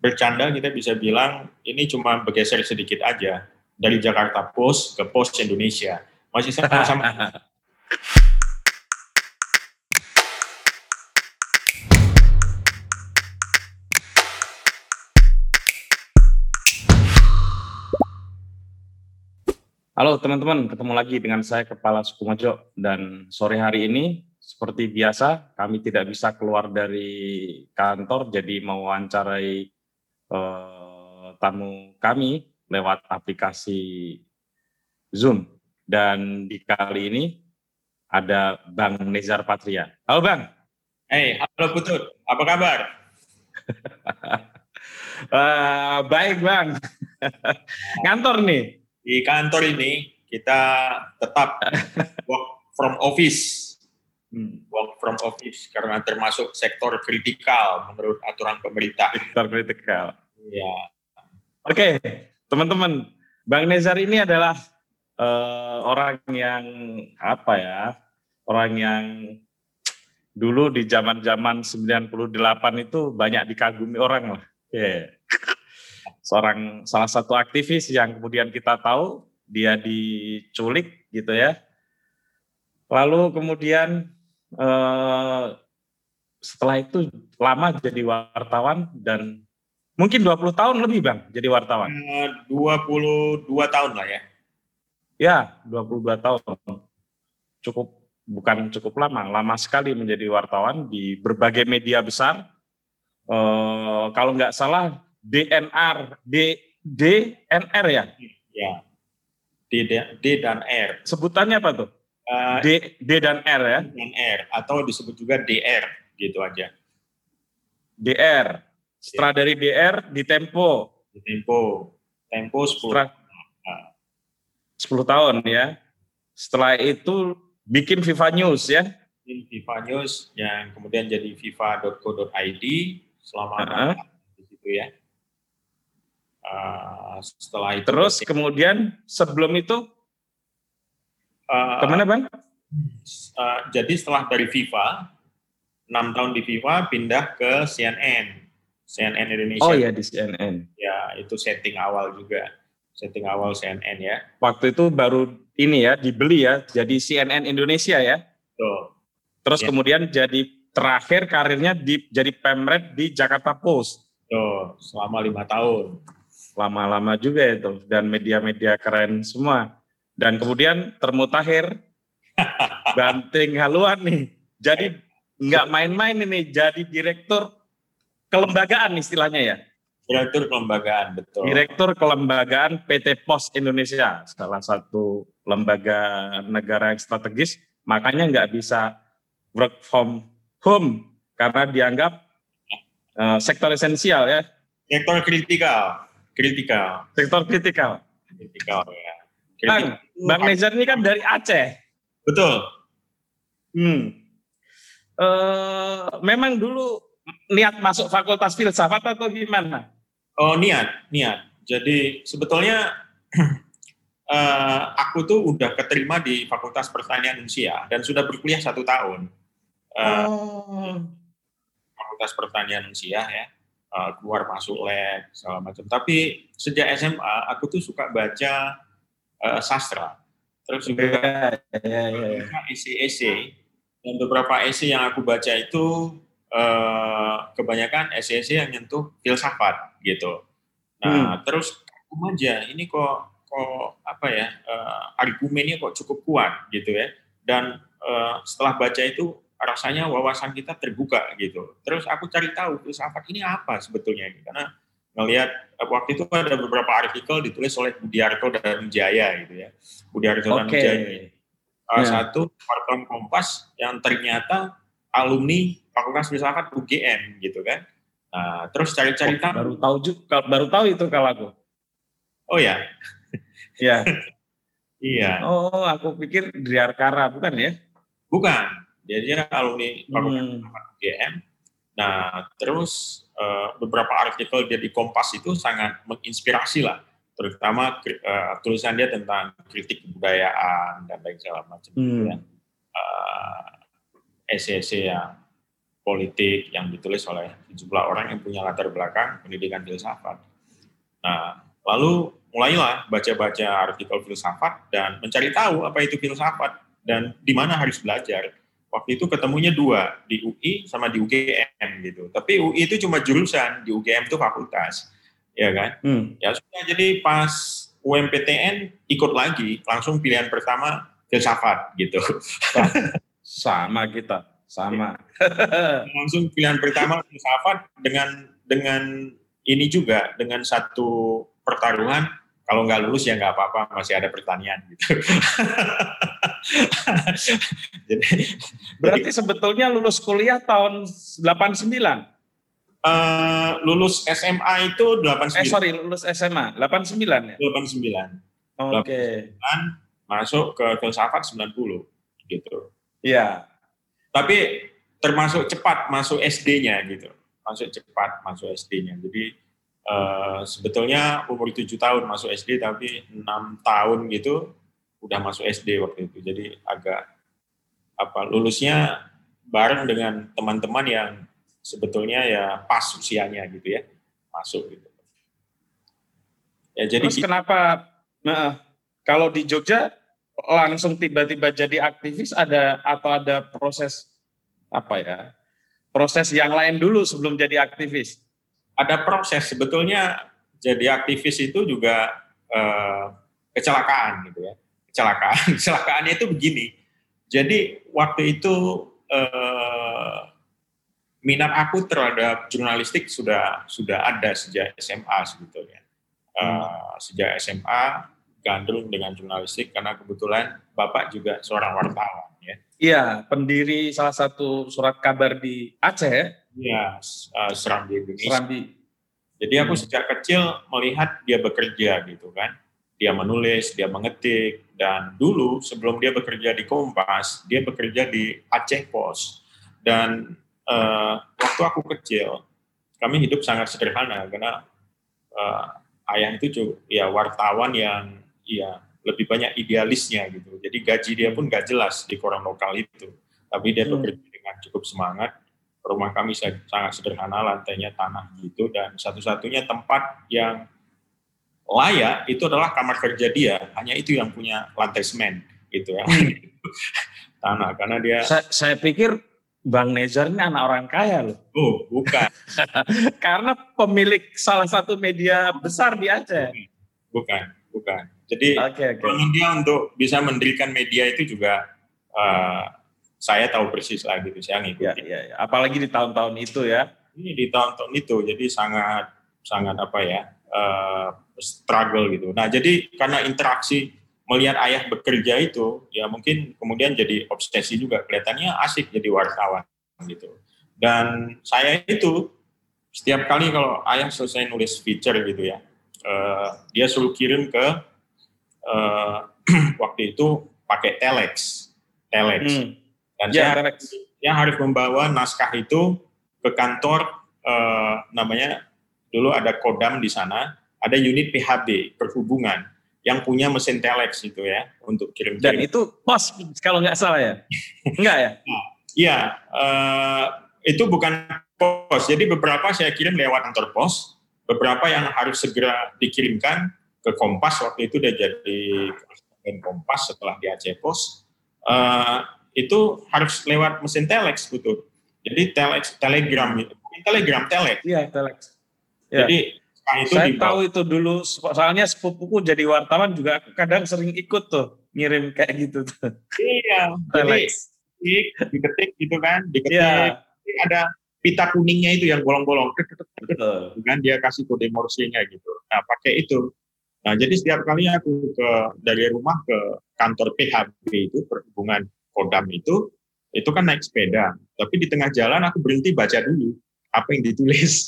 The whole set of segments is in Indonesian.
bercanda kita bisa bilang ini cuma bergeser sedikit aja dari Jakarta Post ke Post Indonesia. Masih sama-sama. Halo teman-teman, ketemu lagi dengan saya Kepala Suku Mojo dan sore hari ini seperti biasa kami tidak bisa keluar dari kantor jadi mewawancarai eh, tamu kami lewat aplikasi Zoom dan di kali ini ada Bang Nezar Patria. Halo Bang. Hey, halo Putut, apa kabar? uh, baik Bang. Kantor nih di kantor ini kita tetap work from office. Hmm, work from office karena termasuk sektor kritikal menurut aturan pemerintah. Sektor kritikal. Iya. Oke, teman-teman, Bang Nezar ini adalah uh, orang yang apa ya? Orang yang dulu di zaman-zaman 98 itu banyak dikagumi orang lah. Yeah seorang salah satu aktivis yang kemudian kita tahu dia diculik gitu ya. Lalu kemudian eh, setelah itu lama jadi wartawan dan mungkin 20 tahun lebih Bang jadi wartawan. 22 eh, tahun lah ya. Ya, 22 tahun. Cukup bukan cukup lama, lama sekali menjadi wartawan di berbagai media besar. Eh, kalau nggak salah DNR, D, DNR ya? Ya. D, D dan R. Sebutannya apa tuh? Uh, D, D dan R ya? D dan R atau disebut juga DR gitu aja. DR. Setelah dari DR di Tempo. Di Tempo. Tempo 10 Setelah, nah. 10 tahun ya. Setelah itu bikin Viva News ya. Bikin Viva News yang kemudian jadi viva.co.id selama uh -huh. di situ ya. Uh, setelah itu terus kemudian sebelum itu uh, ke mana bang? Uh, jadi setelah dari FIFA enam tahun di FIFA pindah ke CNN CNN Indonesia. Oh ya di CNN. Ya itu setting awal juga setting awal CNN ya. Waktu itu baru ini ya dibeli ya jadi CNN Indonesia ya. Tuh. Terus ya. kemudian jadi terakhir karirnya di jadi pemret di Jakarta Post. Tuh selama lima tahun lama-lama juga itu dan media-media keren semua. Dan kemudian termutakhir Banting haluan nih. Jadi nggak main-main ini jadi direktur kelembagaan istilahnya ya. Direktur kelembagaan betul. Direktur kelembagaan PT Pos Indonesia, salah satu lembaga negara yang strategis. Makanya nggak bisa work from home karena dianggap uh, sektor esensial ya. Sektor kritikal. Kritikal. Sektor kritikal. Kritikal ya. Bang, Bang Nezar ini kan dari Aceh. Betul. Hmm. E, memang dulu niat masuk fakultas filsafat atau gimana? Oh niat, niat. Jadi sebetulnya uh, aku tuh udah keterima di Fakultas Pertanian Usia dan sudah berkuliah satu tahun. Uh, oh. Fakultas Pertanian Usia ya uh, keluar masuk lab segala macam. Tapi sejak SMA aku tuh suka baca uh, sastra. Terus juga yeah, yeah, yeah. esai-esai dan beberapa esai yang aku baca itu uh, kebanyakan esai-esai yang nyentuh filsafat gitu. Nah, hmm. terus aku aja ini kok kok apa ya uh, argumennya kok cukup kuat gitu ya. Dan uh, setelah baca itu rasanya wawasan kita terbuka gitu. Terus aku cari tahu filsafat ini apa sebetulnya karena ngelihat eh, waktu itu ada beberapa artikel ditulis oleh Budiarto dan Jaya gitu ya. Budiarto okay. dan Jaya. Salah yeah. satu wartawan Kompas yang ternyata alumni Fakultas Filsafat UGM gitu kan. Nah, terus cari-cari oh, Baru tahu juga, baru tahu itu kalau aku. Oh ya. Iya. iya. Oh, aku pikir Driarkara bukan ya? Bukan. Dia alumni Fakultas hmm. UGM. Nah, terus uh, beberapa artikel dia di Kompas itu sangat menginspirasi lah, terutama uh, tulisan dia tentang kritik kebudayaan dan lain segala macam. Hmm. Ya. Uh, esai yang politik yang ditulis oleh sejumlah orang yang punya latar belakang pendidikan filsafat. Nah, lalu mulailah baca-baca artikel filsafat dan mencari tahu apa itu filsafat dan di mana harus belajar. Waktu itu ketemunya dua, di UI sama di UGM gitu. Tapi UI itu cuma jurusan, di UGM itu fakultas. Ya kan? Hmm. Ya sudah, jadi pas UMPTN ikut lagi, langsung pilihan pertama filsafat gitu. Sama kita, sama. langsung pilihan pertama filsafat dengan dengan ini juga dengan satu pertaruhan kalau nggak lulus ya nggak apa-apa masih ada pertanian gitu. jadi berarti jadi, sebetulnya lulus kuliah tahun 89. Uh, lulus SMA itu 89. Eh sorry, lulus SMA 89 ya? 89. Oke. Okay. masuk ke filsafat 90 gitu. Iya. Tapi termasuk cepat masuk SD-nya gitu. Masuk cepat masuk SD-nya. Jadi Uh, sebetulnya umur tujuh tahun masuk SD tapi enam tahun gitu udah masuk SD waktu itu. Jadi agak apa lulusnya bareng dengan teman-teman yang sebetulnya ya pas usianya gitu ya masuk gitu. Ya jadi Terus kenapa nah, kalau di Jogja langsung tiba-tiba jadi aktivis ada atau ada proses apa ya proses yang lain dulu sebelum jadi aktivis ada proses. Sebetulnya jadi aktivis itu juga eh, kecelakaan gitu ya. Kecelakaan. Kecelakaannya itu begini. Jadi waktu itu eh, minat aku terhadap jurnalistik sudah sudah ada sejak SMA sebetulnya. Eh, sejak SMA gandrung dengan jurnalistik karena kebetulan bapak juga seorang wartawan ya. Iya pendiri salah satu surat kabar di Aceh Iya, uh, Serambi Indonesia. Serambi. Jadi aku hmm. sejak kecil melihat dia bekerja gitu kan. Dia menulis, dia mengetik, dan dulu sebelum dia bekerja di Kompas, dia bekerja di Aceh Pos. Dan uh, waktu aku kecil, kami hidup sangat sederhana karena uh, ayah itu ya wartawan yang ya lebih banyak idealisnya gitu. Jadi gaji dia pun gak jelas di koran lokal itu. Tapi dia hmm. bekerja dengan cukup semangat rumah kami sangat sederhana, lantainya tanah gitu, dan satu-satunya tempat yang layak itu adalah kamar kerja dia, hanya itu yang punya lantai semen gitu ya. Hmm. tanah, karena dia... Saya, saya pikir Bang Nezar ini anak orang kaya loh. Oh, bukan. karena pemilik salah satu media besar di Aceh. Bukan, bukan. Jadi okay, okay. dia untuk bisa mendirikan media itu juga uh, saya tahu persis lah gitu saya ngikutin. Ya, ya, ya. Apalagi di tahun-tahun itu ya. Ini di tahun-tahun itu jadi sangat sangat apa ya uh, struggle gitu. Nah jadi karena interaksi melihat ayah bekerja itu ya mungkin kemudian jadi obsesi juga kelihatannya asik jadi wartawan gitu. Dan saya itu setiap kali kalau ayah selesai nulis feature gitu ya, uh, dia suruh kirim ke uh, waktu itu pakai telex, telex. Hmm dan ya, saya yang harus membawa naskah itu ke kantor eh, namanya dulu ada Kodam di sana, ada unit PHB perhubungan yang punya mesin telex itu ya untuk kirim-kirim. Dan itu pos kalau nggak salah ya? Enggak ya? Nah, iya, uh, itu bukan pos. Jadi beberapa saya kirim lewat kantor pos, beberapa yang harus segera dikirimkan ke Kompas waktu itu udah jadi Kompas setelah di Aceh Pos. Uh, itu harus lewat mesin telex gitu. Jadi telex, telegram itu, telegram telex. Iya telex. Ya. Jadi itu saya tahu itu dulu soalnya sepupuku jadi wartawan juga kadang sering ikut tuh ngirim kayak gitu tuh. Iya. telex. Jadi diketik gitu kan, diketik. Ya. Ada pita kuningnya itu yang bolong-bolong. Kan dia kasih kode morse-nya gitu. Nah, pakai itu. Nah, jadi setiap kali aku ke dari rumah ke kantor PHB itu perhubungan Kodam itu itu kan naik sepeda, tapi di tengah jalan aku berhenti baca dulu apa yang ditulis.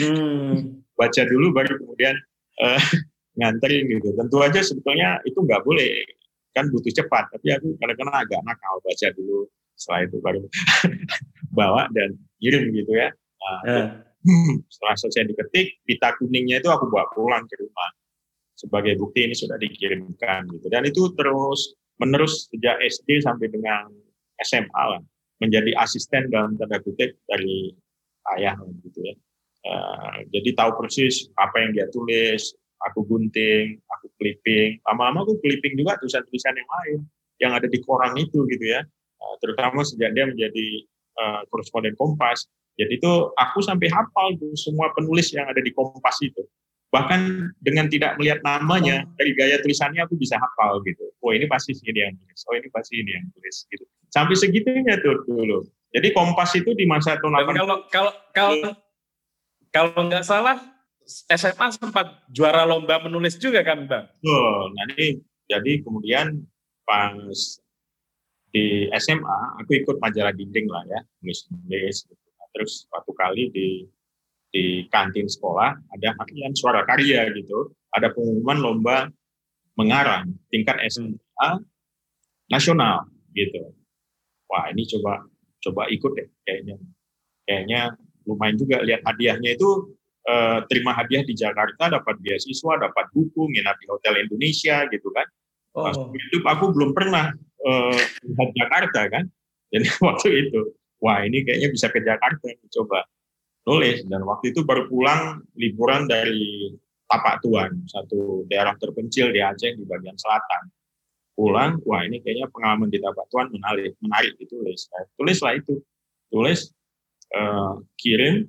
hmm. Baca dulu baru kemudian uh, nganterin gitu. Tentu aja sebetulnya itu nggak boleh, kan butuh cepat. Tapi aku kadang-kadang agak nakal baca dulu, setelah itu baru bawa dan kirim gitu ya. Nah, yeah. setelah selesai diketik, pita kuningnya itu aku bawa pulang ke rumah sebagai bukti ini sudah dikirimkan gitu. Dan itu terus menerus sejak SD sampai dengan SMA lah. menjadi asisten dalam tanda kutip dari ayah gitu ya. Uh, jadi tahu persis apa yang dia tulis, aku gunting, aku clipping. Lama-lama aku clipping juga tulisan-tulisan yang lain yang ada di koran itu gitu ya. Uh, terutama sejak dia menjadi uh, koresponden Kompas. Jadi itu aku sampai hafal tuh semua penulis yang ada di Kompas itu. Bahkan dengan tidak melihat namanya, dari gaya tulisannya aku bisa hafal gitu. Oh ini pasti ini yang tulis, oh ini pasti ini yang tulis gitu. Sampai segitunya tuh dulu. Jadi Kompas itu di masa tahun 80. Kalau kalau kalau kalau nggak salah SMA sempat juara lomba menulis juga kan Bang? Oh, nanti jadi kemudian pas di SMA aku ikut majalah dinding lah ya nulis nulis gitu. terus suatu kali di di kantin sekolah ada harian suara karya gitu. Ada pengumuman lomba mengarang tingkat SMA nasional gitu. Wah ini coba coba ikut deh kayaknya. Kayaknya lumayan juga lihat hadiahnya itu eh, terima hadiah di Jakarta dapat beasiswa dapat buku nginap di hotel Indonesia gitu kan. Oh. hidup aku belum pernah uh, lihat Jakarta kan. Jadi waktu itu, wah ini kayaknya bisa ke Jakarta, coba nulis. Dan waktu itu baru pulang liburan dari Tapak Tuan, satu daerah terpencil di Aceh di bagian selatan. Pulang, wah ini kayaknya pengalaman di Tapak Tuan menarik, menarik ditulis. Nah, tulislah itu, tulis, uh, kirim,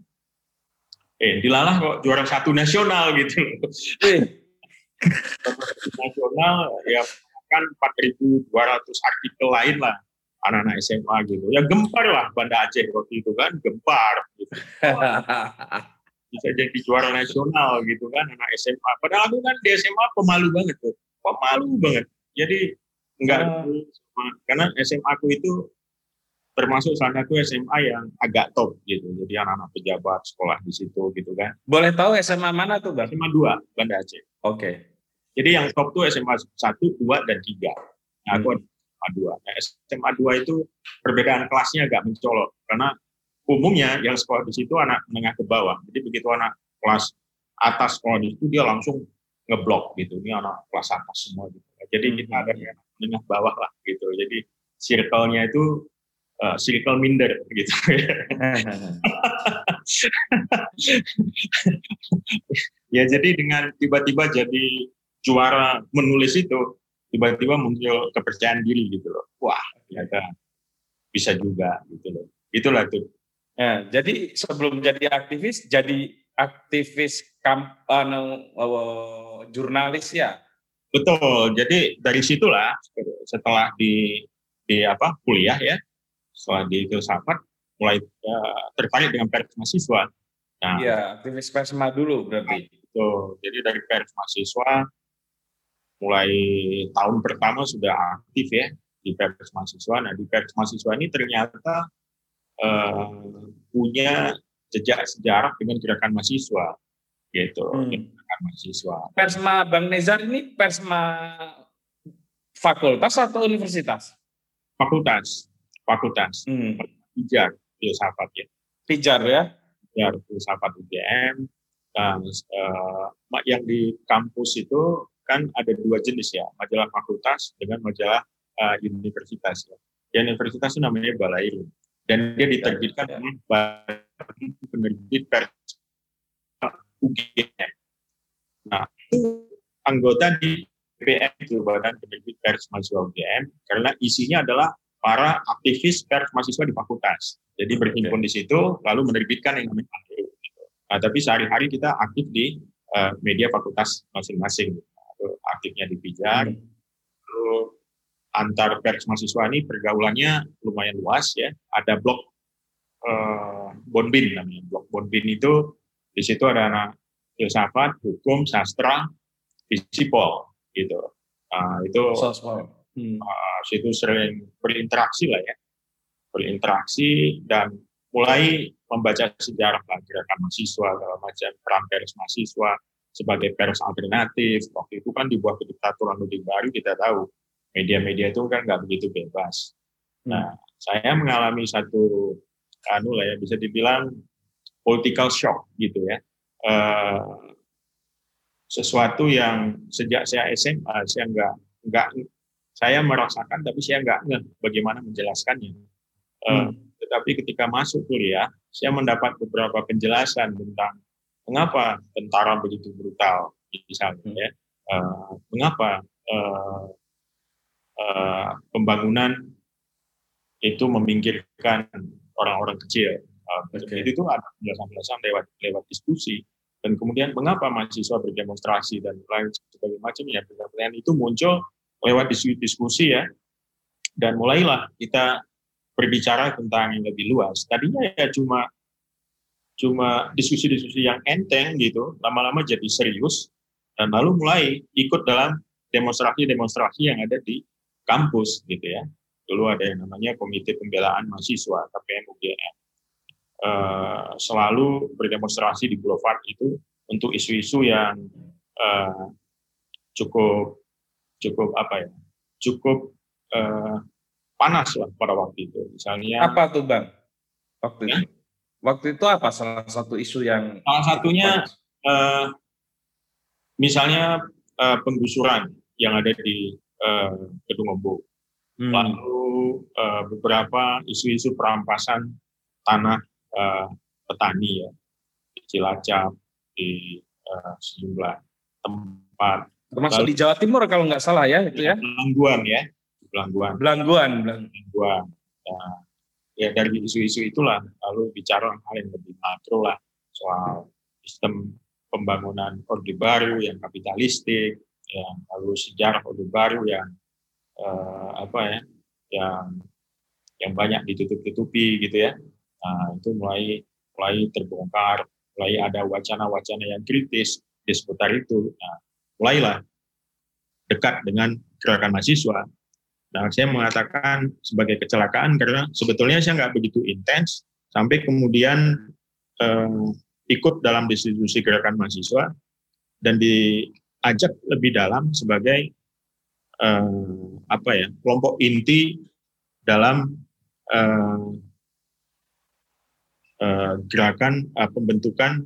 eh dilalah kok juara satu nasional gitu. Eh nasional ya kan 4.200 artikel lain lah anak-anak SMA gitu. Ya gempar lah Banda Aceh waktu itu kan, gempar. Gitu. Bisa jadi juara nasional gitu kan anak SMA. Padahal aku kan di SMA pemalu banget tuh, pemalu banget. Jadi enggak uh. karena SMA aku itu termasuk salah satu SMA yang agak top gitu. Jadi anak-anak pejabat sekolah di situ gitu kan. Boleh tahu SMA mana tuh, Bang? SMA 2, Banda Aceh. Oke. Okay. Jadi yang top tuh SMA 1, 2, dan 3. Nah, aku hmm. SMA 2. Nah, SMA 2 itu perbedaan kelasnya agak mencolok. Karena umumnya yang sekolah di situ anak menengah ke bawah. Jadi begitu anak kelas atas sekolah di situ, dia langsung ngeblok gitu. Ini anak kelas atas semua gitu. Jadi hmm. kita ada yang menengah bawah lah gitu. Jadi circle-nya itu uh, circle minder gitu. ya jadi dengan tiba-tiba jadi juara menulis itu tiba-tiba muncul kepercayaan diri gitu loh. Wah, ternyata bisa juga gitu loh. Itulah tuh. Ya, jadi sebelum jadi aktivis, jadi aktivis kampanye uh, jurnalis ya. Betul. Jadi dari situlah setelah di di apa kuliah ya, setelah di filsafat mulai uh, tertarik dengan pers mahasiswa. Nah, iya, aktivis persma dulu berarti. Betul. Jadi dari pers mahasiswa mulai tahun pertama sudah aktif ya di Pers Mahasiswa. Nah di Pers Mahasiswa ini ternyata uh, punya jejak sejarah dengan gerakan mahasiswa gitu hmm. gerakan mahasiswa. Persma Bang Nezar ini Persma fakultas atau universitas? Fakultas, fakultas. Hmm. Pijar, filsafat ya. Pijar ya? Pijar filsafat UGM. Dan uh, yang di kampus itu kan ada dua jenis ya, majalah fakultas dengan majalah uh, universitas. Ya. Yang universitas itu namanya Balairu. Dan dia diterbitkan ya. oleh penerbit pers UGM. Nah, anggota di BPM itu Badan Penerbit Pers Mahasiswa UGM karena isinya adalah para aktivis pers mahasiswa di fakultas. Jadi berhimpun di situ lalu menerbitkan yang namanya Nah, tapi sehari-hari kita aktif di uh, media fakultas masing-masing aktifnya di Pijar. Hmm. Lalu antar pers mahasiswa ini pergaulannya lumayan luas ya. Ada blok uh, Bonbin namanya. Blok Bonbin itu di situ ada anak filsafat, hukum, sastra, fisipol gitu. Uh, itu hmm. uh, situ sering berinteraksi lah ya, berinteraksi dan mulai membaca sejarah lah gerakan mahasiswa, segala macam peran mahasiswa, sebagai pers alternatif. Waktu itu kan di bawah kediktaturan Orde Baru kita tahu media-media itu kan nggak begitu bebas. Nah, saya mengalami satu anu lah ya bisa dibilang political shock gitu ya. Uh, sesuatu yang sejak saya SMA saya nggak nggak saya merasakan tapi saya nggak ngeh bagaimana menjelaskannya. Hmm. Tetapi ketika masuk kuliah, saya mendapat beberapa penjelasan tentang mengapa tentara begitu brutal, misalnya, hmm. ya. Uh, mengapa uh, uh, pembangunan itu meminggirkan orang-orang kecil. Uh, okay. Itu ada penjelasan-penjelasan lewat lewat diskusi dan kemudian mengapa mahasiswa berdemonstrasi dan lain sebagainya macam ya pertanyaan itu muncul lewat diskusi, diskusi ya dan mulailah kita berbicara tentang yang lebih luas tadinya ya cuma cuma diskusi-diskusi yang enteng gitu lama-lama jadi serius dan lalu mulai ikut dalam demonstrasi-demonstrasi yang ada di kampus gitu ya. Dulu ada yang namanya Komite Pembelaan Mahasiswa KPM UGM uh, selalu berdemonstrasi di Boulevard itu untuk isu-isu yang uh, cukup cukup apa ya cukup uh, panas lah pada waktu itu. Misalnya apa tuh bang? Waktu ya? itu waktu itu apa? Salah satu isu yang salah satunya uh, misalnya uh, penggusuran yang ada di uh, Gedung Ombo hmm. lalu uh, beberapa isu-isu perampasan tanah uh, petani ya. Di Cilacap di uh, sejumlah tempat. Termasuk Lalu, di Jawa Timur kalau nggak salah ya itu ya? Belangguan ya. Belangguan Belangguan. Belangguan. Nah, ya dari isu-isu itulah lalu bicara hal yang lebih makro lah soal sistem pembangunan orde baru yang kapitalistik yang lalu sejarah orde baru yang uh, apa ya yang yang banyak ditutup-tutupi gitu ya Nah, itu mulai mulai terbongkar, mulai ada wacana-wacana yang kritis di seputar itu. Nah, mulailah dekat dengan gerakan mahasiswa. Nah, saya mengatakan sebagai kecelakaan karena sebetulnya saya nggak begitu intens sampai kemudian eh, ikut dalam distribusi gerakan mahasiswa dan diajak lebih dalam sebagai eh, apa ya kelompok inti dalam eh, uh, gerakan uh, pembentukan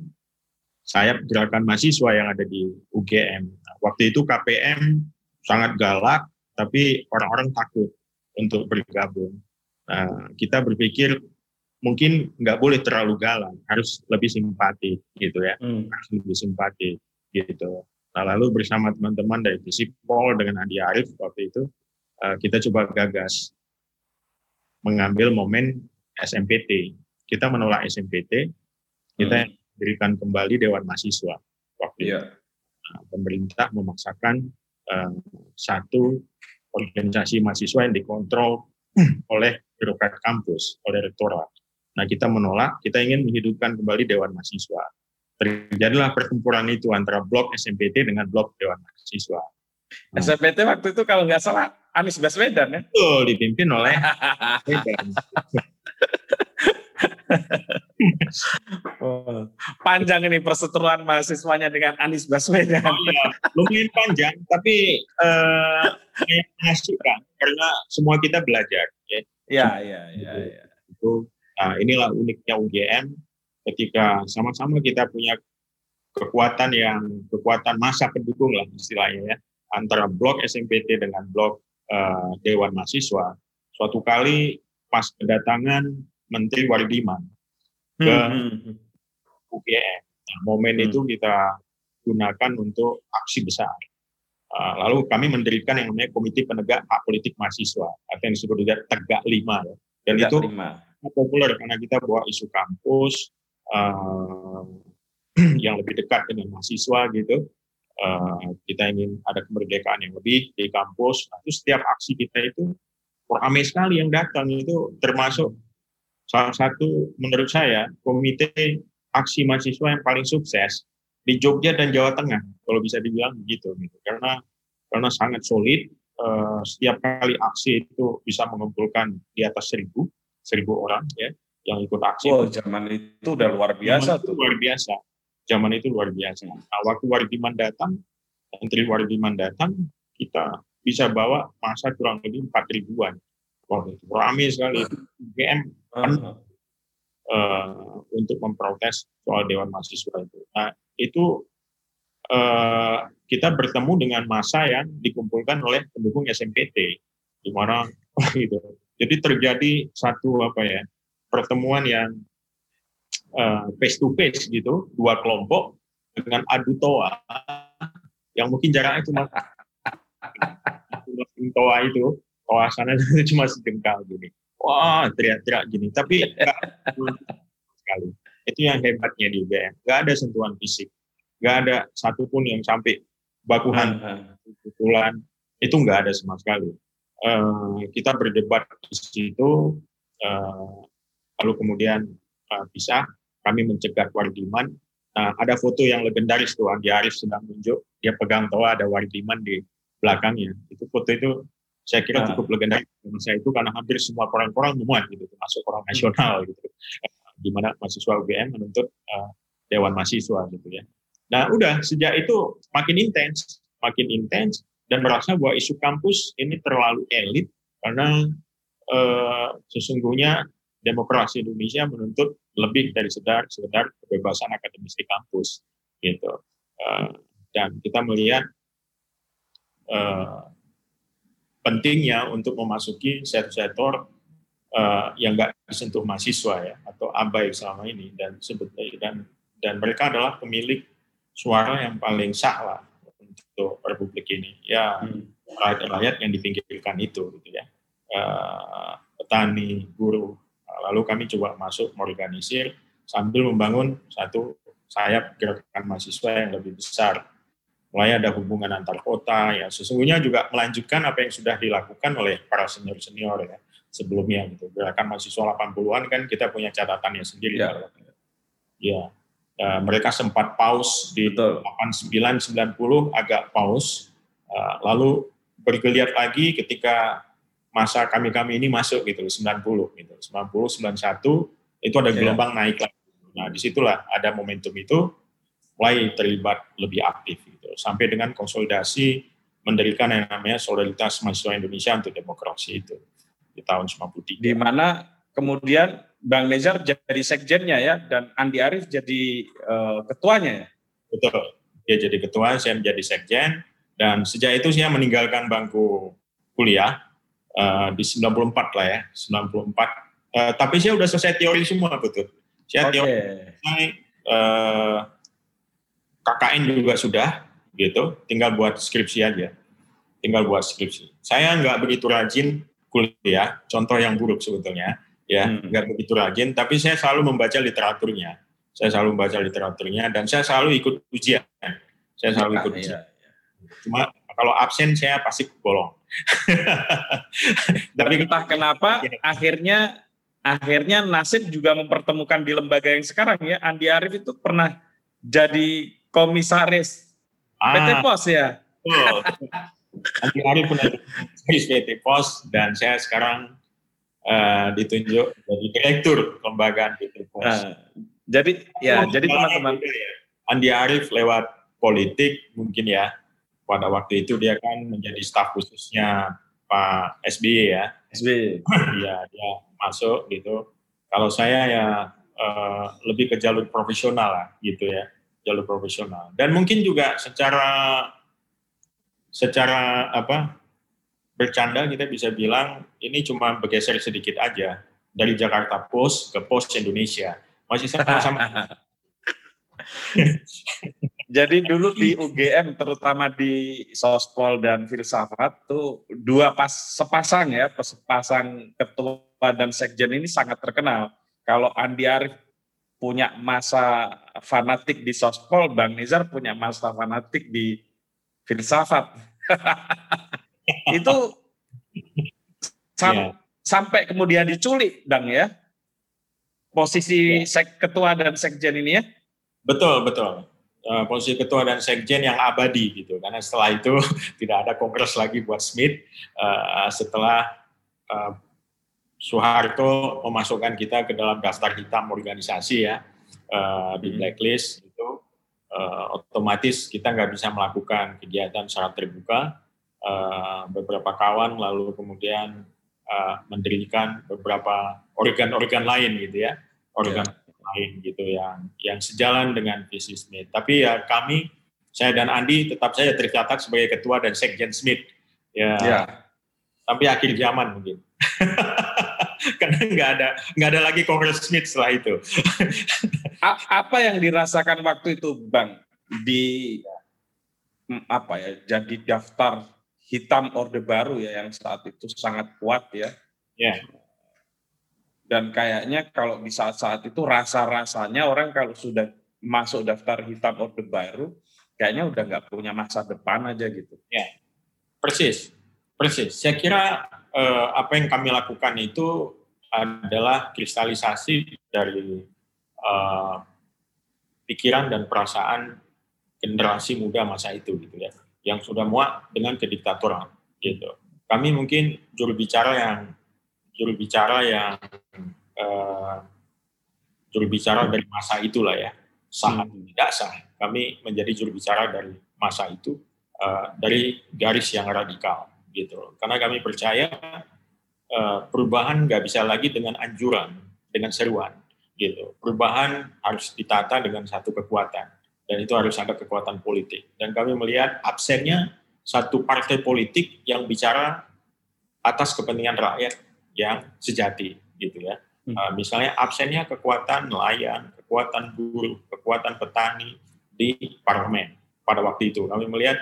sayap gerakan mahasiswa yang ada di UGM. Waktu itu KPM sangat galak, tapi orang-orang takut untuk bergabung. Nah, kita berpikir mungkin nggak boleh terlalu galak, harus lebih simpati gitu ya, hmm. harus lebih simpati gitu. Nah, lalu bersama teman-teman dari Visipol dengan Andi Arief waktu itu uh, kita coba gagas mengambil momen SMPT kita menolak SMPT, kita hmm. berikan kembali Dewan Mahasiswa waktu yeah. itu. Nah, pemerintah memaksakan uh, satu organisasi mahasiswa yang dikontrol oleh birokrat kampus, oleh rektorat. Nah, kita menolak, kita ingin menghidupkan kembali Dewan Mahasiswa. Terjadilah pertempuran itu antara blok SMPT dengan blok Dewan Mahasiswa. Nah, SMPT waktu itu kalau nggak salah Anies Baswedan ya? Betul, dipimpin oleh. oh, panjang ini perseteruan mahasiswanya dengan Anies Baswedan. Oh, iya. Lumayan panjang, tapi uh, mengasihkan karena semua kita belajar. Ya, ya, ya, ya. ya. Itu, nah, inilah uniknya UGM ketika sama-sama kita punya kekuatan yang kekuatan masa pendukung lah istilahnya ya antara blok SMPT dengan blok uh, Dewan Mahasiswa. Suatu kali pas kedatangan Menteri Wardiman ke hmm. UGM. Nah, momen hmm. itu kita gunakan untuk aksi besar. Uh, lalu kami mendirikan yang namanya Komite Penegak Hak Politik Mahasiswa atau yang disebut juga Tegak Lima. Ya. Dan Tegak itu lima. populer karena kita bawa isu kampus uh, yang lebih dekat dengan mahasiswa gitu. Uh, kita ingin ada kemerdekaan yang lebih di kampus. Nah, itu setiap aksi kita itu ramai sekali yang datang itu termasuk salah satu menurut saya komite aksi mahasiswa yang paling sukses di Jogja dan Jawa Tengah kalau bisa dibilang begitu gitu karena karena sangat solid uh, setiap kali aksi itu bisa mengumpulkan di atas seribu seribu orang ya yang ikut aksi. Oh zaman itu udah luar biasa tuh. Luar biasa. Zaman itu luar biasa. Nah, waktu Wardiman datang, Menteri Wardiman datang, kita bisa bawa masa kurang lebih empat ribuan. Waktu itu ramai sekali. UGM uh, untuk memprotes soal Dewan Mahasiswa itu. Nah, itu uh, kita bertemu dengan masa yang dikumpulkan oleh pendukung SMPT, di mana itu Jadi terjadi satu apa ya pertemuan yang uh, face to face gitu, dua kelompok dengan adu toa yang mungkin jaraknya cuma toa itu, toa sana cuma sedengkal gini. Wah, teriak-teriak gini. Tapi sekali. Itu yang hebatnya di UGM. Nggak ada sentuhan fisik. Nggak ada satupun yang sampai bakuhan, pukulan. Itu nggak ada sama sekali. Uh, kita berdebat di situ, uh, lalu kemudian uh, bisa kami mencegah Wardiman. Nah, ada foto yang legendaris tuh Andi Arief sedang menunjuk, dia pegang toa ada Wardiman di belakangnya. Itu foto itu saya kira cukup legendaris saya itu karena hampir semua orang-orang memuat gitu, termasuk orang nasional gitu di mana mahasiswa UGM menuntut uh, dewan mahasiswa gitu ya. Nah, udah sejak itu makin intens, makin intens dan merasa bahwa isu kampus ini terlalu elit karena uh, sesungguhnya demokrasi Indonesia menuntut lebih dari sekedar sekedar kebebasan akademis di kampus gitu. Uh, dan kita melihat uh, pentingnya untuk memasuki sektor-sektor uh, yang nggak disentuh mahasiswa ya atau abai selama ini. Dan sebetulnya dan dan mereka adalah pemilik suara yang paling sah lah untuk Republik ini. Ya hmm. rakyat-rakyat yang dipinggirkan itu gitu ya. Uh, petani buruh lalu kami coba masuk mengorganisir sambil membangun satu sayap gerakan mahasiswa yang lebih besar mulai ada hubungan antar kota ya sesungguhnya juga melanjutkan apa yang sudah dilakukan oleh para senior senior ya sebelumnya gitu. Gerakan mahasiswa 80-an kan kita punya catatannya sendiri. Ya. ya. Uh, mereka sempat pause di Betul. 89 90 agak pause. Uh, lalu bergeliat lagi ketika masa kami-kami ini masuk gitu 90 gitu. 90 91 itu ada ya. gelombang ya. naik lagi. Nah, di situlah ada momentum itu mulai terlibat lebih aktif gitu. Sampai dengan konsolidasi mendirikan yang namanya solidaritas mahasiswa Indonesia untuk demokrasi itu di tahun 93. Di mana kemudian Bang Nezar jadi sekjennya ya dan Andi Arief jadi uh, ketuanya ya. Betul. Dia jadi ketua, saya menjadi sekjen dan sejak itu saya meninggalkan bangku kuliah uh, di 94 lah ya, 94. Uh, eh, tapi saya udah selesai teori semua betul. Saya okay. teori uh, KKN juga sudah gitu, tinggal buat skripsi aja. Tinggal buat skripsi. Saya nggak begitu rajin kuliah, contoh yang buruk sebetulnya, ya hmm. nggak begitu rajin, tapi saya selalu membaca literaturnya, saya selalu membaca literaturnya dan saya selalu ikut ujian, saya selalu ikut iya, ujian. Ya, ya. Cuma kalau absen saya pasti bolong. tapi entah kenapa ya. akhirnya akhirnya nasib juga mempertemukan di lembaga yang sekarang ya. Andi Arief itu pernah jadi komisaris ah, PT Pos ya. Oh. Andi Arief PT Pos dan saya sekarang uh, ditunjuk jadi direktur kelembagaan PT Pos. Uh, jadi ya, oh, jadi teman-teman. Ya. Andi Arief lewat politik mungkin ya. Pada waktu itu dia kan menjadi staf khususnya Pak SBY ya. SBY. Iya, dia masuk gitu. Kalau saya ya uh, lebih ke jalur profesional lah gitu ya, jalur profesional. Dan mungkin juga secara secara apa bercanda kita bisa bilang ini cuma bergeser sedikit aja dari Jakarta Post ke Post Indonesia masih sama-sama. Jadi dulu di UGM terutama di Sospol dan Filsafat tuh dua pas sepasang ya, sepasang ketua dan sekjen ini sangat terkenal. Kalau Andi Arief punya masa fanatik di Sospol, Bang Nizar punya masa fanatik di filsafat. itu sam yeah. sampai kemudian diculik, Dang ya. Posisi yeah. sek ketua dan sekjen ini ya. Betul, betul. Uh, posisi ketua dan sekjen yang abadi gitu karena setelah itu tidak ada kongres lagi buat Smith uh, setelah uh, Soeharto memasukkan kita ke dalam daftar hitam organisasi ya uh, di hmm. blacklist uh, otomatis kita nggak bisa melakukan kegiatan secara terbuka. Uh, beberapa kawan lalu kemudian uh, mendirikan beberapa organ-organ lain gitu ya, organ yeah. lain gitu yang yang sejalan dengan visi Smith. Tapi ya kami, saya dan Andi tetap saja tercatat sebagai ketua dan sekjen Smith. Ya, yeah. sampai akhir zaman mungkin. Karena nggak ada nggak ada lagi Congress Smith setelah itu. apa yang dirasakan waktu itu, Bang? Di apa ya? Jadi daftar hitam Orde Baru ya yang saat itu sangat kuat ya. Ya. Dan kayaknya kalau di saat-saat itu rasa-rasanya orang kalau sudah masuk daftar hitam Orde Baru, kayaknya udah nggak punya masa depan aja gitu. Ya, persis, persis. Saya kira eh, apa yang kami lakukan itu adalah kristalisasi dari uh, pikiran dan perasaan generasi muda masa itu gitu ya, yang sudah muak dengan kediktatoran gitu. Kami mungkin juru bicara yang juru bicara yang uh, juru bicara dari masa itulah ya, sangat hmm. tidak sah. Kami menjadi juru bicara dari masa itu uh, dari garis yang radikal gitu. Karena kami percaya Eh, perubahan nggak bisa lagi dengan anjuran, dengan seruan, gitu. Perubahan harus ditata dengan satu kekuatan, dan itu harus ada kekuatan politik. Dan kami melihat absennya satu partai politik yang bicara atas kepentingan rakyat yang sejati, gitu ya. Hmm. Uh, misalnya absennya kekuatan nelayan, kekuatan buruh, kekuatan petani di parlemen pada waktu itu. Kami melihat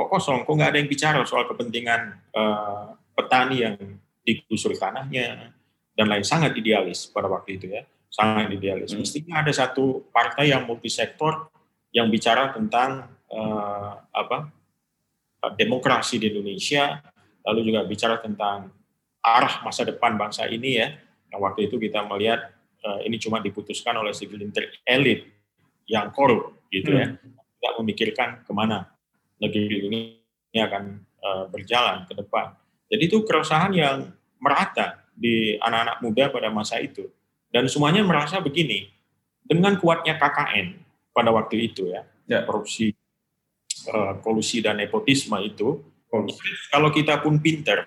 kok kosong, kok nggak ada yang bicara soal kepentingan uh, petani yang digusur tanahnya dan lain sangat idealis pada waktu itu ya sangat idealis. Hmm. Mestinya ada satu partai yang multisektor yang bicara tentang uh, apa demokrasi di Indonesia, lalu juga bicara tentang arah masa depan bangsa ini ya. Nah, waktu itu kita melihat uh, ini cuma diputuskan oleh segelintir elit yang korup gitu ya. hmm. ya, tidak memikirkan ke mana negeri ini akan uh, berjalan ke depan. Jadi itu keresahan yang merata di anak-anak muda pada masa itu. Dan semuanya merasa begini, dengan kuatnya KKN pada waktu itu ya, ya. korupsi, uh, kolusi dan nepotisme itu, kalau kita pun pinter,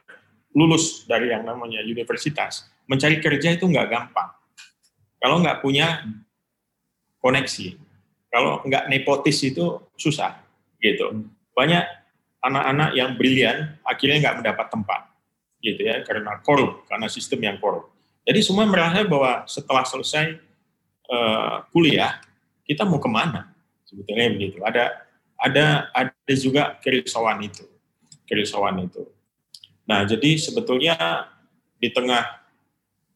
lulus dari yang namanya universitas, mencari kerja itu nggak gampang. Kalau nggak punya koneksi, kalau nggak nepotis itu susah gitu. Banyak anak-anak yang brilian akhirnya nggak mendapat tempat gitu ya karena korup karena sistem yang korup. Jadi semua merasa bahwa setelah selesai uh, kuliah kita mau ke mana? Sebetulnya begitu. Ada ada ada juga kerisauan itu kerisauan itu. Nah jadi sebetulnya di tengah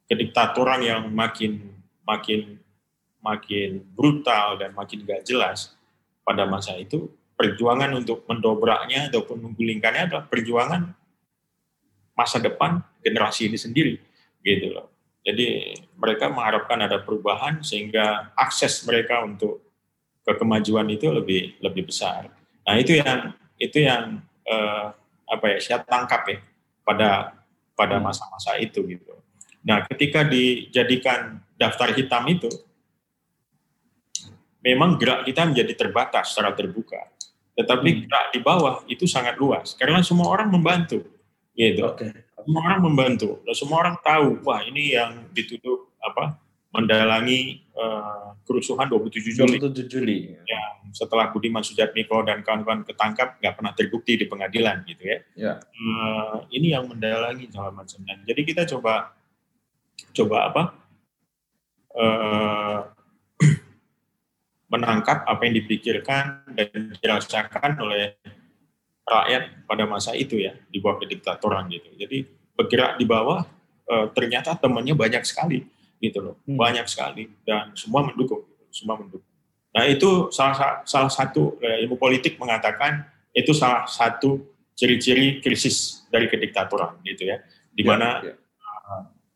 kediktatoran yang makin makin makin brutal dan makin gak jelas pada masa itu perjuangan untuk mendobraknya ataupun menggulingkannya adalah perjuangan masa depan generasi ini sendiri gitu loh. Jadi mereka mengharapkan ada perubahan sehingga akses mereka untuk ke kemajuan itu lebih lebih besar. Nah itu yang itu yang eh, apa ya saya tangkap ya pada pada hmm. masa-masa itu gitu. Nah ketika dijadikan daftar hitam itu memang gerak kita menjadi terbatas secara terbuka. Tetapi hmm. gerak di bawah itu sangat luas karena semua orang membantu, gitu. Okay. Semua orang membantu, dan semua orang tahu, wah ini yang dituduh apa mendalangi uh, kerusuhan 27 Juli. 27 Juli. Ya, setelah Budiman Sujatmiko dan kawan-kawan ketangkap nggak pernah terbukti di pengadilan gitu ya. ya. Uh, ini yang mendalangi segala macam. Jadi kita coba coba apa? Uh, menangkap apa yang dipikirkan dan dirasakan oleh rakyat pada masa itu ya di bawah kediktatoran gitu. Jadi bergerak di bawah e, ternyata temannya banyak sekali gitu loh, hmm. banyak sekali dan semua mendukung, semua mendukung. Nah itu salah salah satu e, ilmu politik mengatakan itu salah satu ciri-ciri krisis dari kediktatoran gitu ya, di ya, mana ya, ya.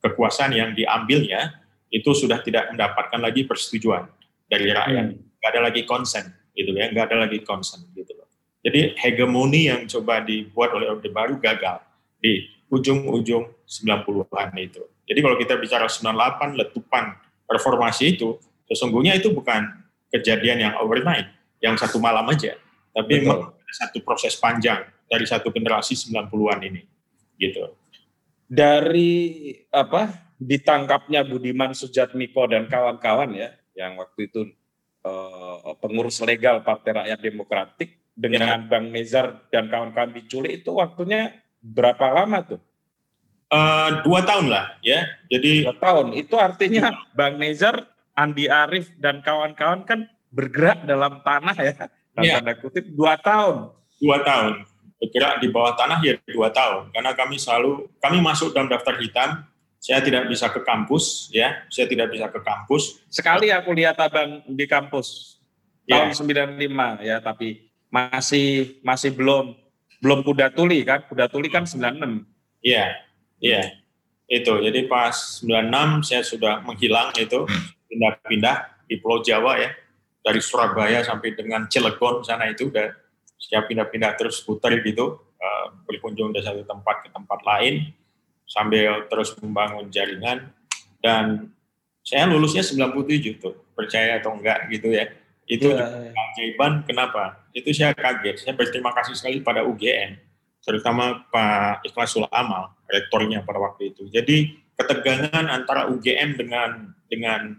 kekuasaan yang diambilnya itu sudah tidak mendapatkan lagi persetujuan dari rakyat. Hmm nggak ada lagi konsen gitu ya, nggak ada lagi konsen gitu loh. Jadi hegemoni yang coba dibuat oleh Orde Baru gagal di ujung-ujung 90-an itu. Jadi kalau kita bicara 98 letupan reformasi itu, sesungguhnya itu bukan kejadian yang overnight, yang satu malam aja, tapi satu proses panjang dari satu generasi 90-an ini, gitu. Dari apa ditangkapnya Budiman Sujatmiko dan kawan-kawan ya, yang waktu itu uh, pengurus legal Partai Rakyat Demokratik dengan ya. Bang Nezar dan kawan-kawan diculik itu waktunya berapa lama tuh? Uh, dua tahun lah ya. Jadi dua tahun itu artinya Bang Nezar, Andi Arief dan kawan-kawan kan bergerak dalam tanah ya. Dalam ya. tanda kutip dua tahun. Dua tahun bergerak di bawah tanah ya dua tahun karena kami selalu kami masuk dalam daftar hitam. Saya tidak bisa ke kampus ya. Saya tidak bisa ke kampus. Sekali aku lihat abang di kampus ya. tahun 95 ya tapi masih masih belum belum kuda tuli kan kuda tuli kan 96 iya Iya, itu. Jadi pas 96 saya sudah menghilang itu, pindah-pindah di Pulau Jawa ya, dari Surabaya sampai dengan Cilegon sana itu udah siap pindah-pindah terus putar gitu, uh, berkunjung dari satu tempat ke tempat lain, sambil terus membangun jaringan, dan saya lulusnya 97 tuh, percaya atau enggak gitu ya. Itu yeah. keajaiban, kenapa? Itu saya kaget, saya berterima kasih sekali pada UGM, terutama Pak Ikhlasul Amal, rektornya pada waktu itu. Jadi ketegangan antara UGM dengan dengan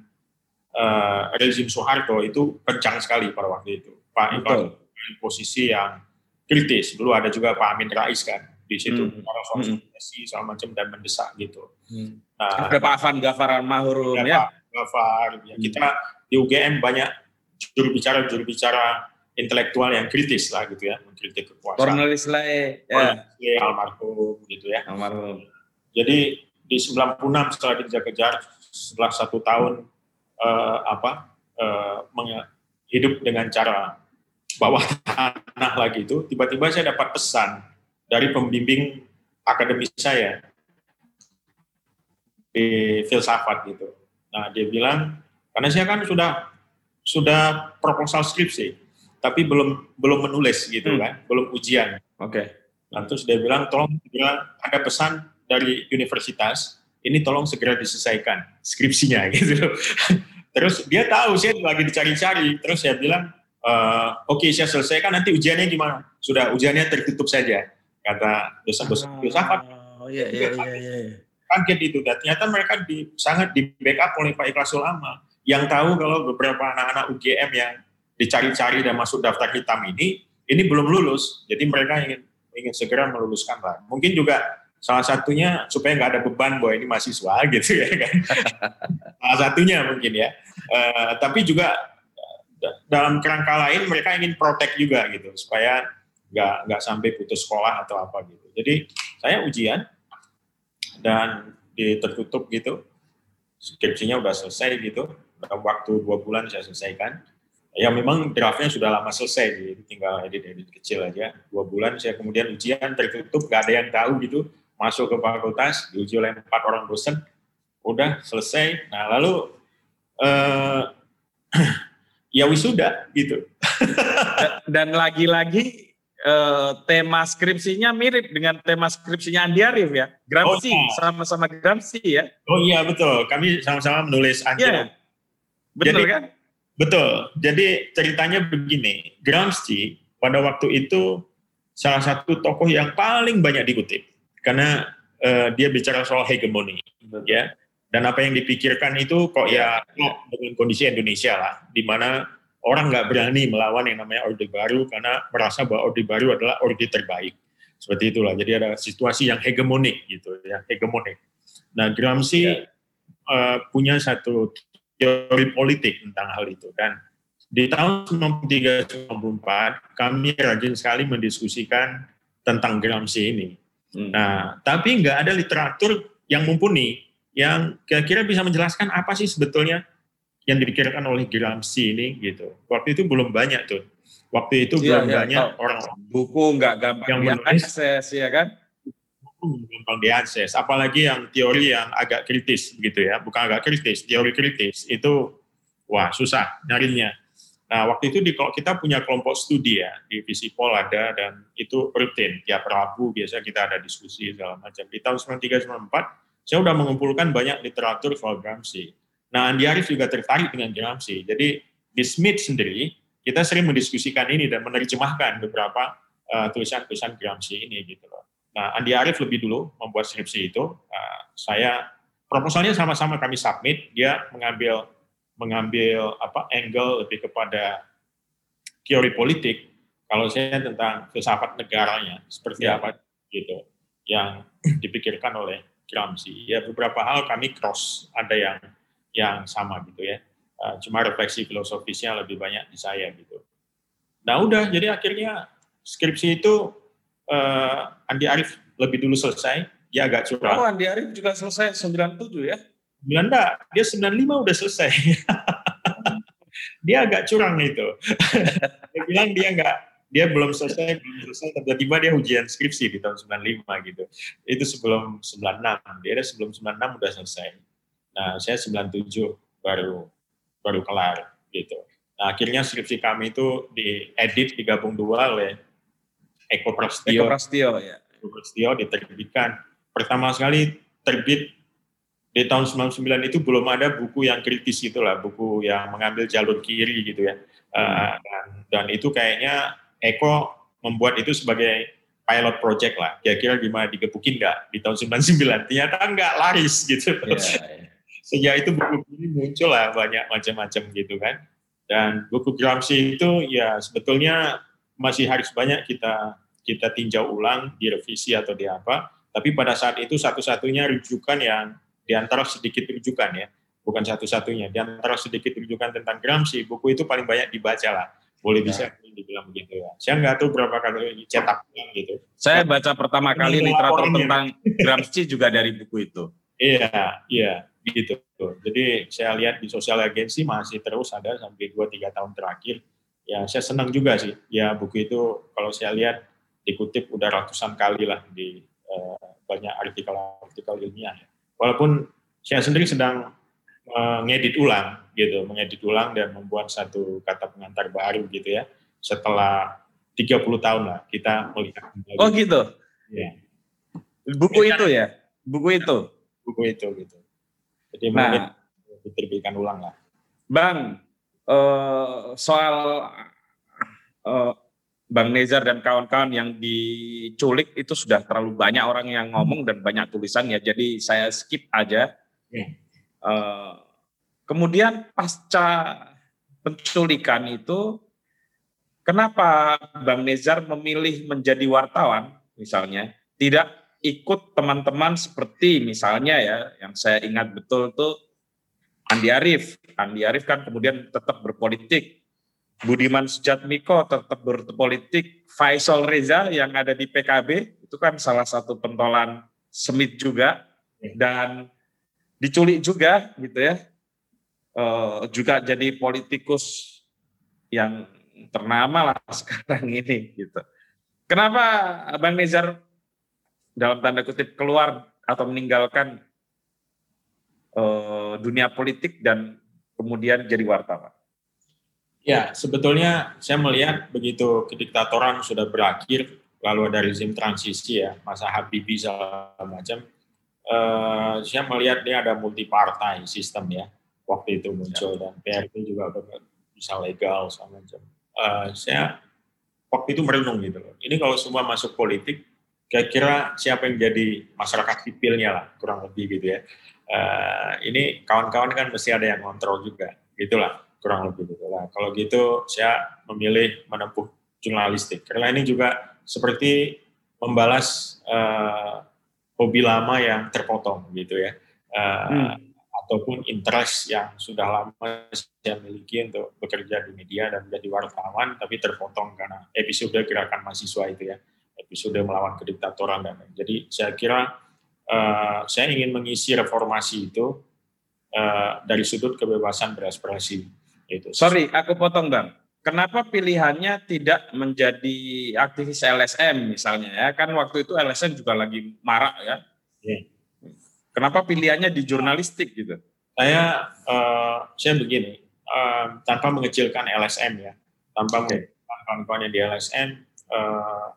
uh, rezim Soeharto itu kencang sekali pada waktu itu. Pak Ikhlasul posisi yang kritis. Dulu ada juga Pak Amin Rais kan di situ hmm. orang soal hmm. segala macam dan mendesak gitu. Hmm. Nah, ada Pak Afan Gafaran Mahrum ya. Pak Gafar, ya. Hmm. Kita di UGM banyak juru bicara juru bicara intelektual yang kritis lah gitu ya, mengkritik kekuasaan. Cornelis Lae, ya. almarhum gitu ya. Almarhum. Jadi di 96 setelah dikejar-kejar, setelah satu tahun uh, apa uh, hidup dengan cara bawah tanah lagi itu, tiba-tiba saya dapat pesan dari pembimbing akademis saya di filsafat gitu. Nah dia bilang, karena saya kan sudah sudah proposal skripsi, tapi belum belum menulis gitu hmm. kan, belum ujian. Oke. Okay. Nah, terus dia bilang tolong segera ada pesan dari universitas, ini tolong segera diselesaikan skripsinya gitu. terus dia tahu saya lagi dicari-cari, terus saya bilang e, oke okay, saya selesaikan nanti ujiannya gimana? Sudah ujiannya tertutup saja kata dosen-dosen filsafat. Oh iya iya iya iya. Kaget itu dan ternyata mereka di, sangat di backup oleh Pak Ikhlasul Ulama yang tahu kalau beberapa anak-anak UGM yang dicari-cari dan masuk daftar hitam ini, ini belum lulus. Jadi mereka ingin ingin segera meluluskan lah. Mungkin juga salah satunya supaya nggak ada beban bahwa ini mahasiswa gitu ya kan. salah satunya mungkin ya. Uh, tapi juga dalam kerangka lain mereka ingin protek juga gitu supaya nggak nggak sampai putus sekolah atau apa gitu. Jadi saya ujian dan di tertutup gitu. Skripsinya udah selesai gitu. Dalam waktu dua bulan saya selesaikan. Ya memang draftnya sudah lama selesai jadi tinggal edit-edit kecil aja. Dua bulan saya kemudian ujian tertutup gak ada yang tahu gitu. Masuk ke fakultas diuji oleh empat orang dosen. Udah selesai. Nah lalu uh, ya wisuda gitu. Dan lagi-lagi uh, tema skripsinya mirip dengan tema skripsinya Andi Arief ya Gramsci oh, iya. sama-sama Gramsci ya oh iya betul kami sama-sama menulis Andi yeah. betul Jadi, kan Betul. Jadi ceritanya begini, Gramsci pada waktu itu salah satu tokoh yang paling banyak dikutip karena uh, dia bicara soal hegemoni, Betul. ya. Dan apa yang dipikirkan itu kok ya dengan kondisi Indonesia lah, di mana orang nggak berani melawan yang namanya Orde Baru karena merasa bahwa Orde Baru adalah Orde terbaik. Seperti itulah. Jadi ada situasi yang hegemonik gitu ya, hegemonik. Nah, Gramsci ya. uh, punya satu teori politik tentang hal itu. Dan di tahun 93-94 kami rajin sekali mendiskusikan tentang Gramsci ini. Hmm. Nah, tapi nggak ada literatur yang mumpuni yang kira-kira bisa menjelaskan apa sih sebetulnya yang dipikirkan oleh Gramsci ini gitu. Waktu itu belum banyak tuh. Waktu itu iya, belum iya, banyak orang buku nggak gampang yang menulis, akses ya kan gampang diakses. Apalagi yang teori yang agak kritis gitu ya, bukan agak kritis, teori kritis itu wah susah nyarinya. Nah waktu itu di kita punya kelompok studi ya di Visipol ada dan itu rutin tiap Rabu biasa kita ada diskusi segala macam. Di tahun 93 94 saya sudah mengumpulkan banyak literatur soal Gramsci. Nah Andi Arief juga tertarik dengan Gramsci. Jadi di Smith sendiri kita sering mendiskusikan ini dan menerjemahkan beberapa uh, tulisan-tulisan Gramsci ini gitu loh. Nah, Andi Arief lebih dulu membuat skripsi itu. Uh, saya proposalnya sama-sama kami submit. Dia mengambil mengambil apa angle lebih kepada teori politik. Kalau saya tentang filsafat negaranya seperti ya. apa gitu yang dipikirkan oleh Gramsci. Ya beberapa hal kami cross, ada yang yang sama gitu ya. Uh, cuma refleksi filosofisnya lebih banyak di saya gitu. Nah udah, jadi akhirnya skripsi itu uh, Andi Arief lebih dulu selesai, dia agak curang. Oh Andi Arief juga selesai 97 ya? 9 enggak, dia 95 udah selesai. dia agak curang itu. dia bilang dia enggak dia belum selesai, belum selesai, tiba-tiba dia ujian skripsi di tahun 95 gitu. Itu sebelum 96, dia ada sebelum 96 udah selesai. Nah, saya 97 baru baru kelar gitu. Nah, akhirnya skripsi kami itu diedit, digabung dua oleh Eko Prasetyo. Eko Prasetyo, ya. Eko Prasetyo diterbitkan. Pertama sekali terbit di tahun 99 itu belum ada buku yang kritis itulah, buku yang mengambil jalur kiri gitu ya. Hmm. Uh, dan, dan itu kayaknya Eko membuat itu sebagai pilot project lah. Kira-kira gimana digebukin nggak di tahun 99? Ternyata nggak laris gitu. Yeah, yeah. Sejak itu buku ini muncul lah banyak macam-macam gitu kan. Dan buku Gramsci itu ya sebetulnya masih harus banyak kita kita tinjau ulang, direvisi atau di apa. Tapi pada saat itu satu-satunya rujukan yang di antara sedikit rujukan ya, bukan satu-satunya. Di antara sedikit rujukan tentang Gramsci, buku itu paling banyak dibaca lah. Boleh bisa ya. dibilang begitu ya. Saya nggak tahu berapa kali cetak gitu. Saya baca pertama kali literatur tentang Gramsci juga dari buku itu. Iya, iya, gitu. Jadi saya lihat di sosial agensi masih terus ada sampai 2-3 tahun terakhir. Ya saya senang juga sih. Ya buku itu kalau saya lihat dikutip udah ratusan kali lah di uh, banyak artikel-artikel ilmiah. Ya walaupun saya sendiri sedang mengedit ulang gitu, mengedit ulang dan membuat satu kata pengantar baru gitu ya. Setelah 30 tahun lah kita melihat. Oh gitu. Ya. Buku itu ya, buku itu. Buku itu gitu. Jadi nah, diterbitkan ulang lah. Bang, uh, soal uh, Bang Nezar dan kawan-kawan yang diculik itu sudah terlalu banyak orang yang ngomong dan banyak tulisan ya, jadi saya skip aja. Uh, kemudian pasca penculikan itu, kenapa Bang Nezar memilih menjadi wartawan misalnya, tidak ikut teman-teman seperti misalnya ya, yang saya ingat betul tuh Andi Arief. Andi Arief kan kemudian tetap berpolitik, Budiman Sujatmiko tetap berpolitik, Faisal Reza yang ada di PKB itu kan salah satu pentolan semit juga dan diculik juga gitu ya, e, juga jadi politikus yang ternama lah sekarang ini gitu. Kenapa Bang Nizar dalam tanda kutip keluar atau meninggalkan e, dunia politik dan kemudian jadi wartawan? Ya, sebetulnya saya melihat begitu kediktatoran sudah berakhir, lalu ada rezim transisi ya, masa Habibie segala macam, uh, saya melihat ini ada multi partai sistem ya, waktu itu muncul, ya. dan PRT juga bisa legal segala macam. Uh, saya waktu itu merenung gitu loh. Ini kalau semua masuk politik, kira-kira siapa yang jadi masyarakat sipilnya lah, kurang lebih gitu ya. Uh, ini kawan-kawan kan mesti ada yang kontrol juga, gitulah kurang lebih gitu lah. Kalau gitu saya memilih menempuh jurnalistik karena ini juga seperti membalas uh, hobi lama yang terpotong gitu ya, uh, hmm. ataupun interest yang sudah lama saya miliki untuk bekerja di media dan menjadi wartawan, tapi terpotong karena episode gerakan mahasiswa itu ya, episode melawan kediktatoran dan lain. Jadi saya kira uh, saya ingin mengisi reformasi itu uh, dari sudut kebebasan berekspresi itu. Sorry, aku potong bang. Kenapa pilihannya tidak menjadi aktivis LSM misalnya ya? Kan waktu itu LSM juga lagi marak ya. Yeah. Kenapa pilihannya di jurnalistik gitu? Saya uh, saya begini, uh, tanpa mengecilkan LSM ya, tanpa okay. kawan-kawannya di LSM, uh,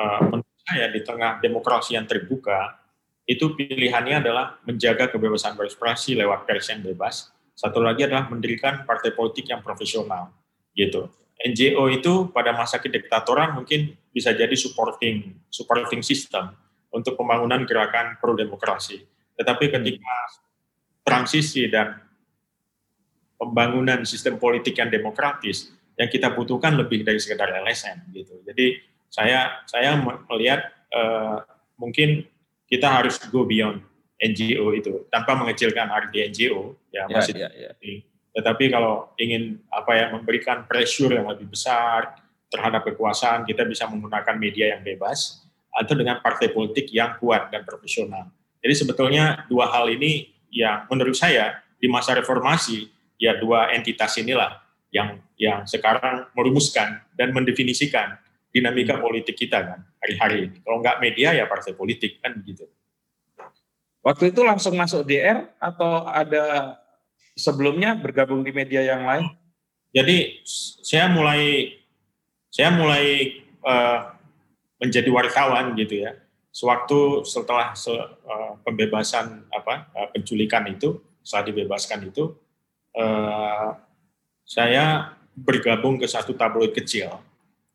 uh, menurut saya di tengah demokrasi yang terbuka, itu pilihannya adalah menjaga kebebasan berekspresi lewat pers yang bebas, satu lagi adalah mendirikan partai politik yang profesional, gitu. NGO itu pada masa kediktatoran mungkin bisa jadi supporting supporting system untuk pembangunan gerakan pro demokrasi. Tetapi ketika transisi dan pembangunan sistem politik yang demokratis, yang kita butuhkan lebih dari sekedar LSM gitu. Jadi saya saya melihat uh, mungkin kita harus go beyond NGO itu tanpa mengecilkan arti NGO ya, ya masih ya, ya. tetapi kalau ingin apa ya memberikan pressure yang lebih besar terhadap kekuasaan kita bisa menggunakan media yang bebas atau dengan partai politik yang kuat dan profesional. Jadi sebetulnya dua hal ini yang menurut saya di masa reformasi ya dua entitas inilah yang yang sekarang merumuskan dan mendefinisikan dinamika politik kita kan hari-hari ini. Kalau nggak media ya partai politik kan gitu. Waktu itu langsung masuk DR atau ada sebelumnya bergabung di media yang lain? Jadi saya mulai saya mulai uh, menjadi wartawan gitu ya. Sewaktu setelah se, uh, pembebasan apa uh, penculikan itu, saat dibebaskan itu, uh, saya bergabung ke satu tabloid kecil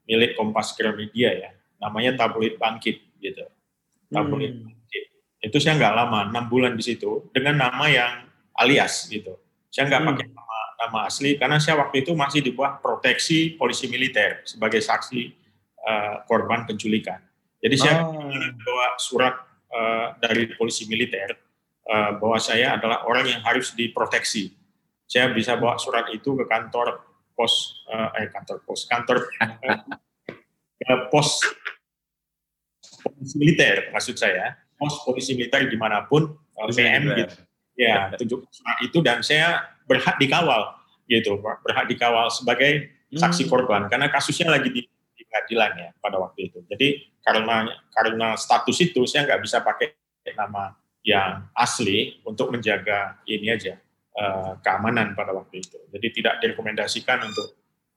milik Kompas Gramedia ya, namanya tabloid Bangkit gitu. Tabloid hmm. Bangkit. Itu saya nggak lama, enam bulan di situ dengan nama yang alias gitu. Saya nggak hmm. pakai nama nama asli karena saya waktu itu masih di bawah proteksi polisi militer sebagai saksi uh, korban penculikan. Jadi saya oh. bawa surat uh, dari polisi militer uh, bahwa saya adalah orang yang harus diproteksi. Saya bisa bawa surat itu ke kantor pos uh, eh kantor pos kantor uh, pos polisi militer maksud saya. Pos polisi militer di mana pun uh, PM gitu. Ya tunjuk surat itu dan saya berhak dikawal gitu berhak dikawal sebagai saksi hmm. korban karena kasusnya lagi di pengadilan ya pada waktu itu. Jadi karena karena status itu saya nggak bisa pakai nama yang asli untuk menjaga ini aja uh, keamanan pada waktu itu. Jadi tidak direkomendasikan untuk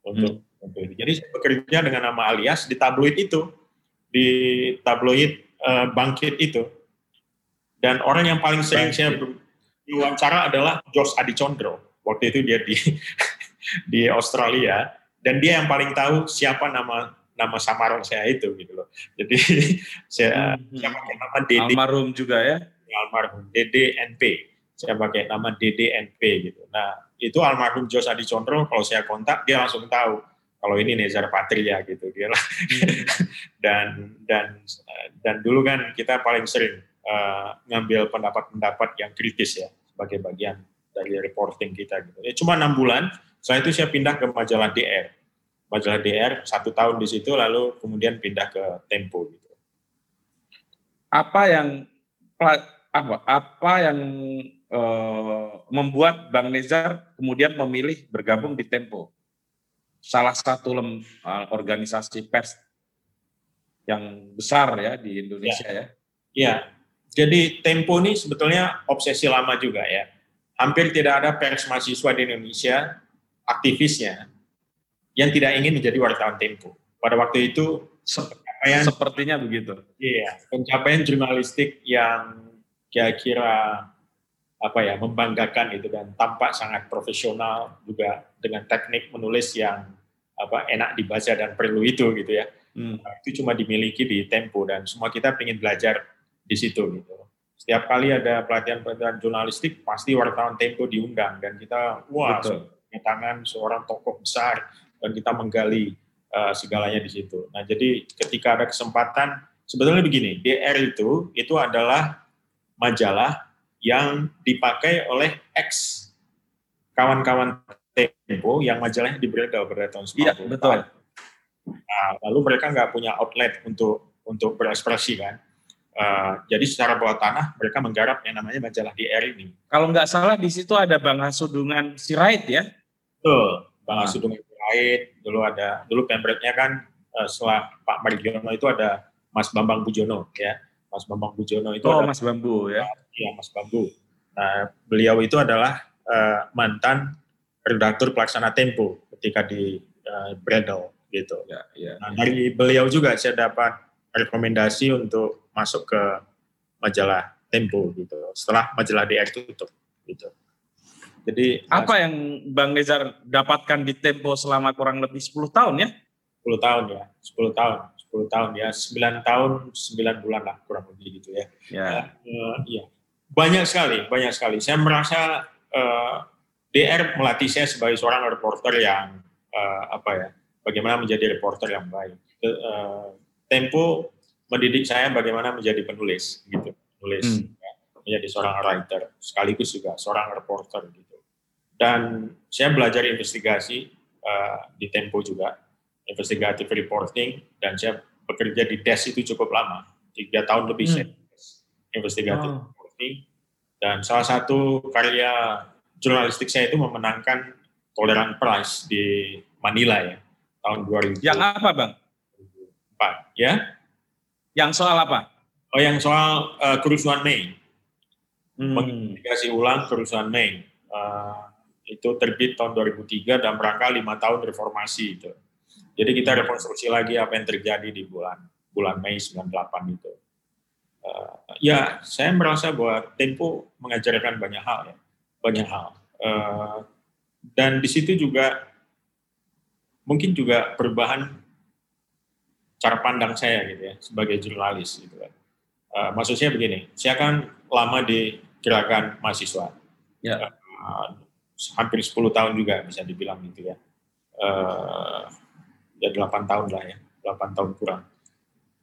untuk hmm. untuk ini. Jadi saya bekerja dengan nama alias di tabloid itu di tabloid uh, bangkit itu. Dan orang yang paling sering saya diwawancara adalah George Adi Condro. Waktu itu dia di di Australia dan dia yang paling tahu siapa nama nama samaran saya itu gitu loh. Jadi saya, hmm. saya pakai nama Dede. Almarhum juga ya? Almarhum Dede NP. Saya pakai nama Dede NP gitu. Nah itu almarhum Jos Adi Condro kalau saya kontak dia langsung tahu kalau ini Nezar Patria gitu dia lah. Hmm. dan dan dan dulu kan kita paling sering uh, ngambil pendapat-pendapat yang kritis ya sebagai bagian dari reporting kita gitu. Ya cuma enam bulan. Setelah itu saya pindah ke majalah DR majalah DR satu tahun di situ lalu kemudian pindah ke Tempo gitu. Apa yang apa apa yang uh, membuat Bang Nezar kemudian memilih bergabung di Tempo? Salah satu lem, uh, organisasi pers yang besar ya di Indonesia ya. Iya. Jadi Tempo ini sebetulnya obsesi lama juga ya. Hampir tidak ada pers mahasiswa di Indonesia aktivisnya yang tidak ingin menjadi wartawan Tempo. Pada waktu itu pencapaian sepertinya begitu. Iya, pencapaian jurnalistik yang kira-kira apa ya membanggakan itu dan tampak sangat profesional juga dengan teknik menulis yang apa enak dibaca dan perlu itu gitu ya. Hmm. Nah, itu cuma dimiliki di Tempo dan semua kita ingin belajar di situ gitu. Setiap kali ada pelatihan-pelatihan jurnalistik pasti wartawan Tempo diundang dan kita wah tangan seorang tokoh besar dan kita menggali uh, segalanya di situ. Nah, jadi ketika ada kesempatan, sebetulnya begini, DR itu itu adalah majalah yang dipakai oleh ex kawan-kawan Tempo yang majalahnya diberedar pada tahun 90. Iya, betul. Nah, lalu mereka nggak punya outlet untuk untuk berekspresi kan. Uh, jadi secara bawah tanah mereka menggarap yang namanya majalah DR ini. Kalau nggak salah di situ ada Bang Hasudungan Sirait ya? Betul, Bang nah. Hasudungan terkait dulu ada dulu pemretnya kan uh, setelah Pak Margiono itu ada Mas Bambang Bujono ya Mas Bambang Bujono itu oh ada, Mas Bambu ya. Iya Mas Bambu. Nah beliau itu adalah uh, mantan redaktur pelaksana Tempo ketika di uh, Bredel gitu. Ya, ya, nah dari beliau juga saya dapat rekomendasi untuk masuk ke majalah Tempo gitu. Setelah majalah DR tutup gitu. Jadi apa yang Bang Nezar dapatkan di Tempo selama kurang lebih 10 tahun ya? 10 tahun ya, 10 tahun, 10 tahun ya, 9 tahun, 9 bulan lah kurang lebih gitu ya. Ya. Uh, iya. Banyak sekali, banyak sekali. Saya merasa uh, eh, DR melatih saya sebagai seorang reporter yang uh, apa ya, bagaimana menjadi reporter yang baik. Uh, Tempo mendidik saya bagaimana menjadi penulis gitu. nulis, hmm. ya, menjadi seorang writer, sekaligus juga seorang reporter gitu. Dan saya belajar investigasi uh, di Tempo juga, investigative reporting, dan saya bekerja di DES itu cukup lama, tiga tahun lebih hmm. saya investigative oh. reporting. Dan salah satu karya jurnalistik saya itu memenangkan Tolerant Prize di Manila ya, tahun 2000. Yang apa bang? Pak, ya. Yang soal apa? Oh, yang soal uh, kerusuhan Mei. Hmm. Menginvestigasi ulang kerusuhan Mei. Uh, itu terbit tahun 2003 dan rangka lima tahun reformasi itu. Jadi kita rekonstruksi lagi apa yang terjadi di bulan bulan Mei 98 itu. Uh, ya, saya merasa bahwa Tempo mengajarkan banyak hal ya, banyak hal. Uh, dan di situ juga mungkin juga perubahan cara pandang saya gitu ya sebagai jurnalis gitu kan. Uh, maksudnya begini, saya kan lama di gerakan mahasiswa. Ya. Uh, hampir 10 tahun juga bisa dibilang gitu ya. Uh, ya 8 tahun lah ya, 8 tahun kurang.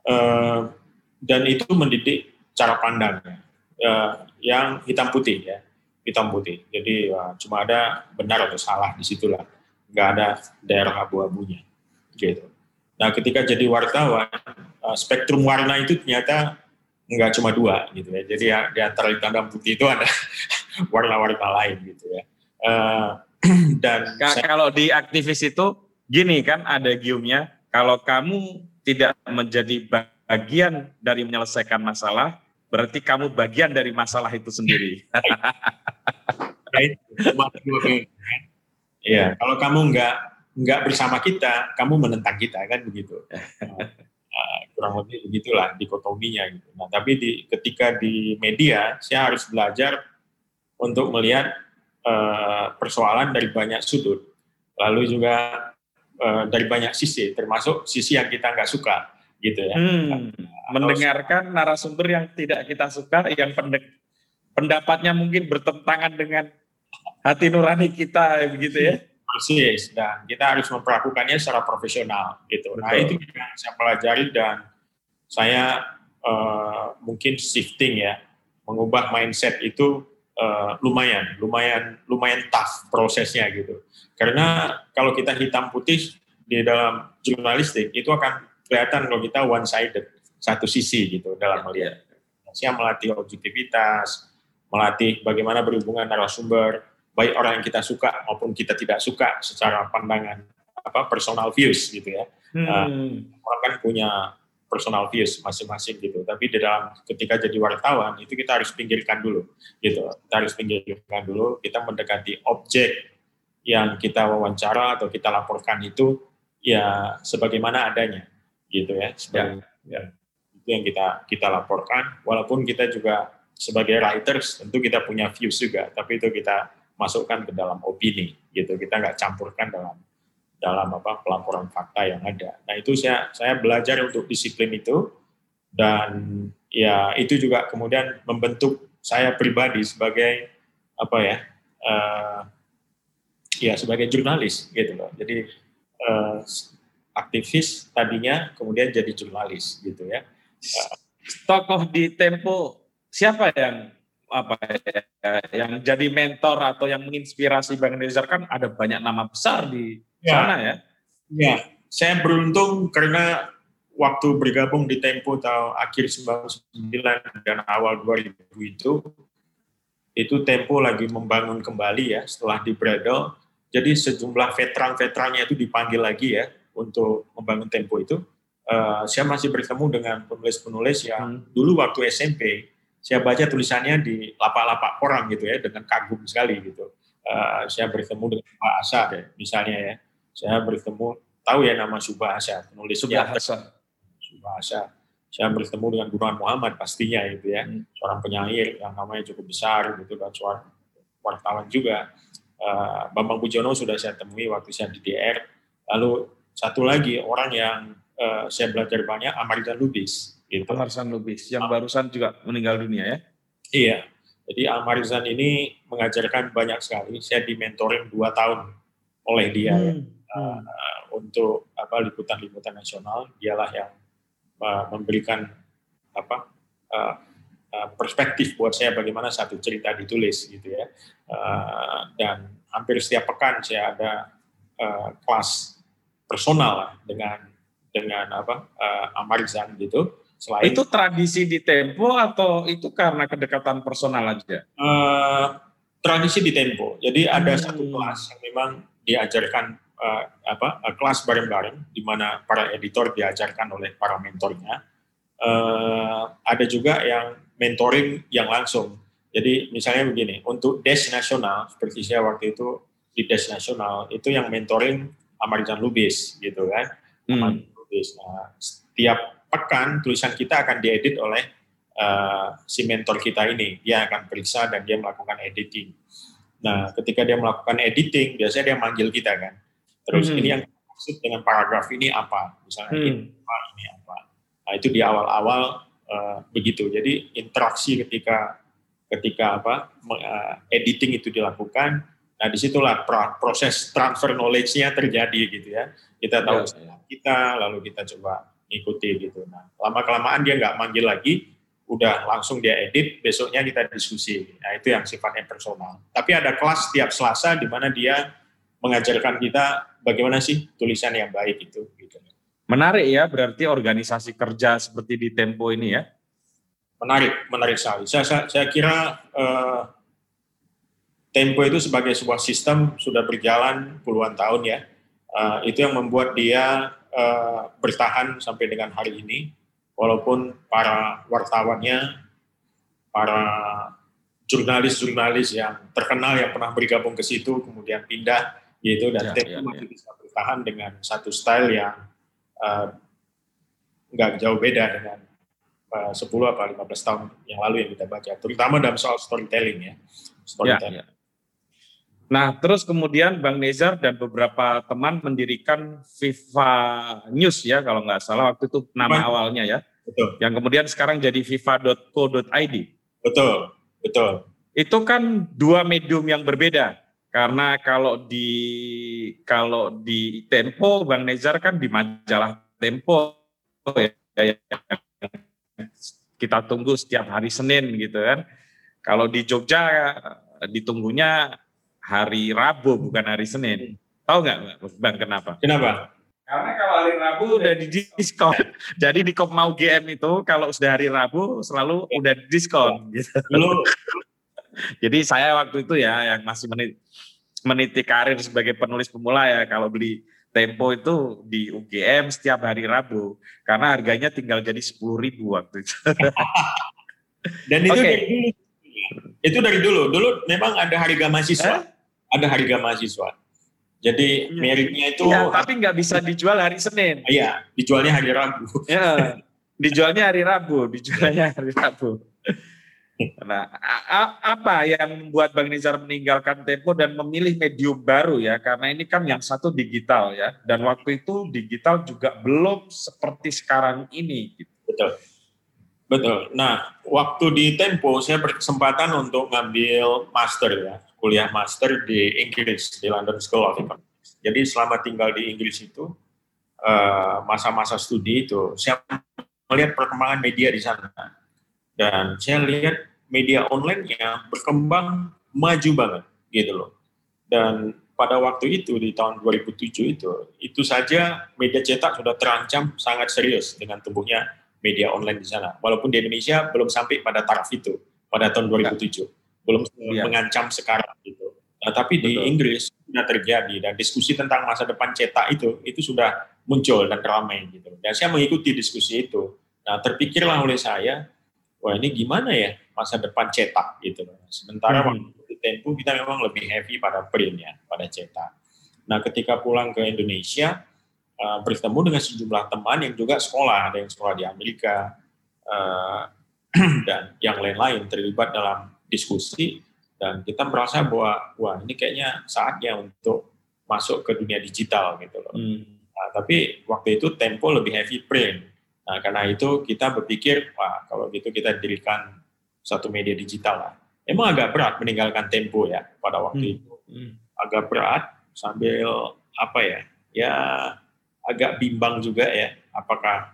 Uh, dan itu mendidik cara pandangnya uh, yang hitam putih ya, hitam putih. Jadi uh, cuma ada benar atau salah di situlah, nggak ada daerah abu-abunya gitu. Nah, ketika jadi wartawan, uh, spektrum warna itu ternyata nggak cuma dua gitu ya. Jadi ya, di antara hitam dan putih itu ada warna-warna lain gitu ya. Uh, dan K saya, kalau di aktivis itu gini kan ada giumnya, kalau kamu tidak menjadi bagian dari menyelesaikan masalah, berarti kamu bagian dari masalah itu sendiri. Iya, kalau kamu nggak nggak bersama kita, kamu menentang kita kan begitu. Nah, kurang lebih begitulah dikotominya gitu. Nah, tapi di, ketika di media, saya harus belajar untuk melihat uh, persoalan dari banyak sudut, lalu juga uh, dari banyak sisi, termasuk sisi yang kita nggak suka, gitu ya. Hmm, nah, mendengarkan narasumber yang tidak kita suka, yang pendapatnya mungkin bertentangan dengan hati nurani kita, begitu ya persis dan kita harus memperlakukannya secara profesional gitu. Nah, Betul. Nah itu yang saya pelajari dan saya uh, mungkin shifting ya, mengubah mindset itu uh, lumayan, lumayan, lumayan tough prosesnya gitu. Karena kalau kita hitam putih di dalam jurnalistik itu akan kelihatan kalau kita one sided satu sisi gitu dalam melihat. Saya melatih objektivitas, melatih bagaimana berhubungan narasumber, baik orang yang kita suka maupun kita tidak suka secara pandangan apa personal views gitu ya. Hmm. Uh, orang kan punya personal views masing-masing gitu. Tapi di dalam ketika jadi wartawan itu kita harus pinggirkan dulu gitu. Kita harus pinggirkan dulu. Kita mendekati objek yang kita wawancara atau kita laporkan itu ya sebagaimana adanya gitu ya. Sebagai, ya. ya. Itu yang kita kita laporkan. Walaupun kita juga sebagai writers tentu kita punya views juga. Tapi itu kita masukkan ke dalam opini gitu kita nggak campurkan dalam dalam apa pelaporan fakta yang ada. Nah itu saya saya belajar untuk disiplin itu. Dan ya itu juga kemudian membentuk saya pribadi sebagai apa ya uh, ya sebagai jurnalis gitu loh. Jadi uh, aktivis tadinya kemudian jadi jurnalis gitu ya. Uh, tokoh di Tempo siapa yang apa ya, yang jadi mentor atau yang menginspirasi Bang Nezar kan ada banyak nama besar di ya. sana ya. Ya, saya beruntung karena waktu bergabung di Tempo tahun akhir 99 dan awal 2000 itu itu Tempo lagi membangun kembali ya setelah di Bradle. Jadi sejumlah veteran-veterannya itu dipanggil lagi ya untuk membangun Tempo itu. Uh, saya masih bertemu dengan penulis-penulis yang hmm. dulu waktu SMP saya baca tulisannya di lapak-lapak orang gitu ya dengan kagum sekali gitu. Uh, saya bertemu dengan Pak Asa deh, misalnya ya. Saya bertemu tahu ya nama Subah Asa, penulis Subah Asa. Subah Asa. Saya bertemu dengan Burhan Muhammad pastinya itu ya, hmm. seorang penyair yang namanya cukup besar gitu dan seorang wartawan juga. Uh, Bambang Pujono sudah saya temui waktu saya di DR. Lalu satu lagi orang yang uh, saya belajar banyak, Amarita Lubis Gitu. Almarzan Lubis yang barusan juga meninggal dunia ya? Iya. Jadi Almarzan ini mengajarkan banyak sekali. Saya dimentorin dua tahun oleh dia hmm. ya. Uh, untuk apa liputan-liputan nasional. Dialah yang uh, memberikan apa uh, uh, perspektif buat saya bagaimana satu cerita ditulis gitu ya. Uh, dan hampir setiap pekan saya ada uh, kelas personal lah dengan dengan apa uh, Amarizan gitu. Selain itu tradisi di Tempo atau itu karena kedekatan personal aja? Uh, tradisi di Tempo. Jadi ada hmm. satu kelas yang memang diajarkan uh, apa uh, kelas bareng-bareng di mana para editor diajarkan oleh para mentornya. Uh, ada juga yang mentoring yang langsung. Jadi misalnya begini, untuk Des Nasional, seperti saya waktu itu di Des Nasional, itu yang mentoring Amarijan Lubis gitu kan. Hmm. Lubis. Nah, setiap pekan tulisan kita akan diedit oleh uh, si mentor kita ini. Dia akan periksa dan dia melakukan editing. Nah, ketika dia melakukan editing, biasanya dia manggil kita kan. Terus hmm. ini yang maksud dengan paragraf ini apa? Misalnya hmm. ini apa, ini apa. Nah, itu di awal-awal uh, begitu. Jadi interaksi ketika ketika apa uh, editing itu dilakukan, nah di situlah proses transfer knowledge-nya terjadi gitu ya. Kita tahu ya, kita, lalu kita coba ikuti gitu. Nah, lama kelamaan dia nggak manggil lagi, udah langsung dia edit, besoknya kita diskusi. Nah, itu yang sifatnya personal. Tapi ada kelas setiap Selasa di mana dia mengajarkan kita bagaimana sih tulisan yang baik itu. Gitu. Menarik ya, berarti organisasi kerja seperti di Tempo ini ya? Menarik, menarik sekali. Saya, saya, saya kira uh, Tempo itu sebagai sebuah sistem sudah berjalan puluhan tahun ya. Uh, itu yang membuat dia uh, bertahan sampai dengan hari ini, walaupun para wartawannya, para jurnalis-jurnalis yang terkenal yang pernah bergabung ke situ kemudian pindah yaitu dan ya, Tempo ya, masih ya. bisa bertahan dengan satu style yang uh, nggak jauh beda dengan uh, 10 apa 15 tahun yang lalu yang kita baca, terutama dalam soal storytelling ya. Storytelling. Ya, ya. Nah, terus kemudian Bang Nezar dan beberapa teman mendirikan Viva News ya, kalau nggak salah waktu itu nama awalnya ya. Betul. Yang kemudian sekarang jadi viva.co.id. Betul, betul. Itu kan dua medium yang berbeda karena kalau di kalau di Tempo Bang Nezar kan di majalah Tempo ya, kita tunggu setiap hari Senin gitu kan. Kalau di Jogja ditunggunya hari Rabu bukan hari Senin. Tahu nggak Bang kenapa? Kenapa? Karena kalau hari Rabu udah di diskon. Jadi di Kop Mau GM itu kalau sudah hari Rabu selalu udah diskon gitu. Jadi saya waktu itu ya yang masih menit meniti karir sebagai penulis pemula ya kalau beli Tempo itu di UGM setiap hari Rabu karena harganya tinggal jadi sepuluh ribu waktu itu. Dan itu okay. dari dulu. Itu dari dulu. Dulu memang ada harga mahasiswa. Eh? Ada harga mahasiswa. Jadi iya. meritnya itu. Ya, tapi nggak bisa dijual hari Senin. Iya, dijualnya hari Rabu. Ya, dijualnya hari Rabu, dijualnya hari Rabu. Nah, apa yang membuat Bang Nizar meninggalkan Tempo dan memilih medium baru ya? Karena ini kan yang satu digital ya, dan waktu itu digital juga belum seperti sekarang ini. Gitu. Betul, betul. Nah, waktu di Tempo saya berkesempatan untuk ngambil master ya, kuliah master di Inggris di London School of Economics. Jadi selama tinggal di Inggris itu eh, masa-masa studi itu saya melihat perkembangan media di sana dan saya lihat media online yang berkembang maju banget gitu loh. Dan pada waktu itu di tahun 2007 itu, itu saja media cetak sudah terancam sangat serius dengan tumbuhnya media online di sana. Walaupun di Indonesia belum sampai pada taraf itu pada tahun 2007, ya. belum ya. mengancam sekarang gitu. Nah, tapi Betul. di Inggris sudah terjadi dan diskusi tentang masa depan cetak itu itu sudah muncul dan ramai gitu. Dan saya mengikuti diskusi itu. Nah, terpikirlah oleh saya wah ini gimana ya masa depan cetak gitu. Sementara hmm. waktu di Tempo kita memang lebih heavy pada print ya, pada cetak. Nah ketika pulang ke Indonesia, uh, bertemu dengan sejumlah teman yang juga sekolah, ada yang sekolah di Amerika, uh, dan yang lain-lain terlibat dalam diskusi, dan kita merasa bahwa wah ini kayaknya saatnya untuk masuk ke dunia digital gitu loh. Hmm. Nah, tapi waktu itu Tempo lebih heavy print Nah, karena itu kita berpikir, wah kalau gitu kita dirikan satu media digital lah. Emang agak berat meninggalkan Tempo ya pada waktu hmm. itu. Hmm. Agak berat sambil apa ya, ya agak bimbang juga ya, apakah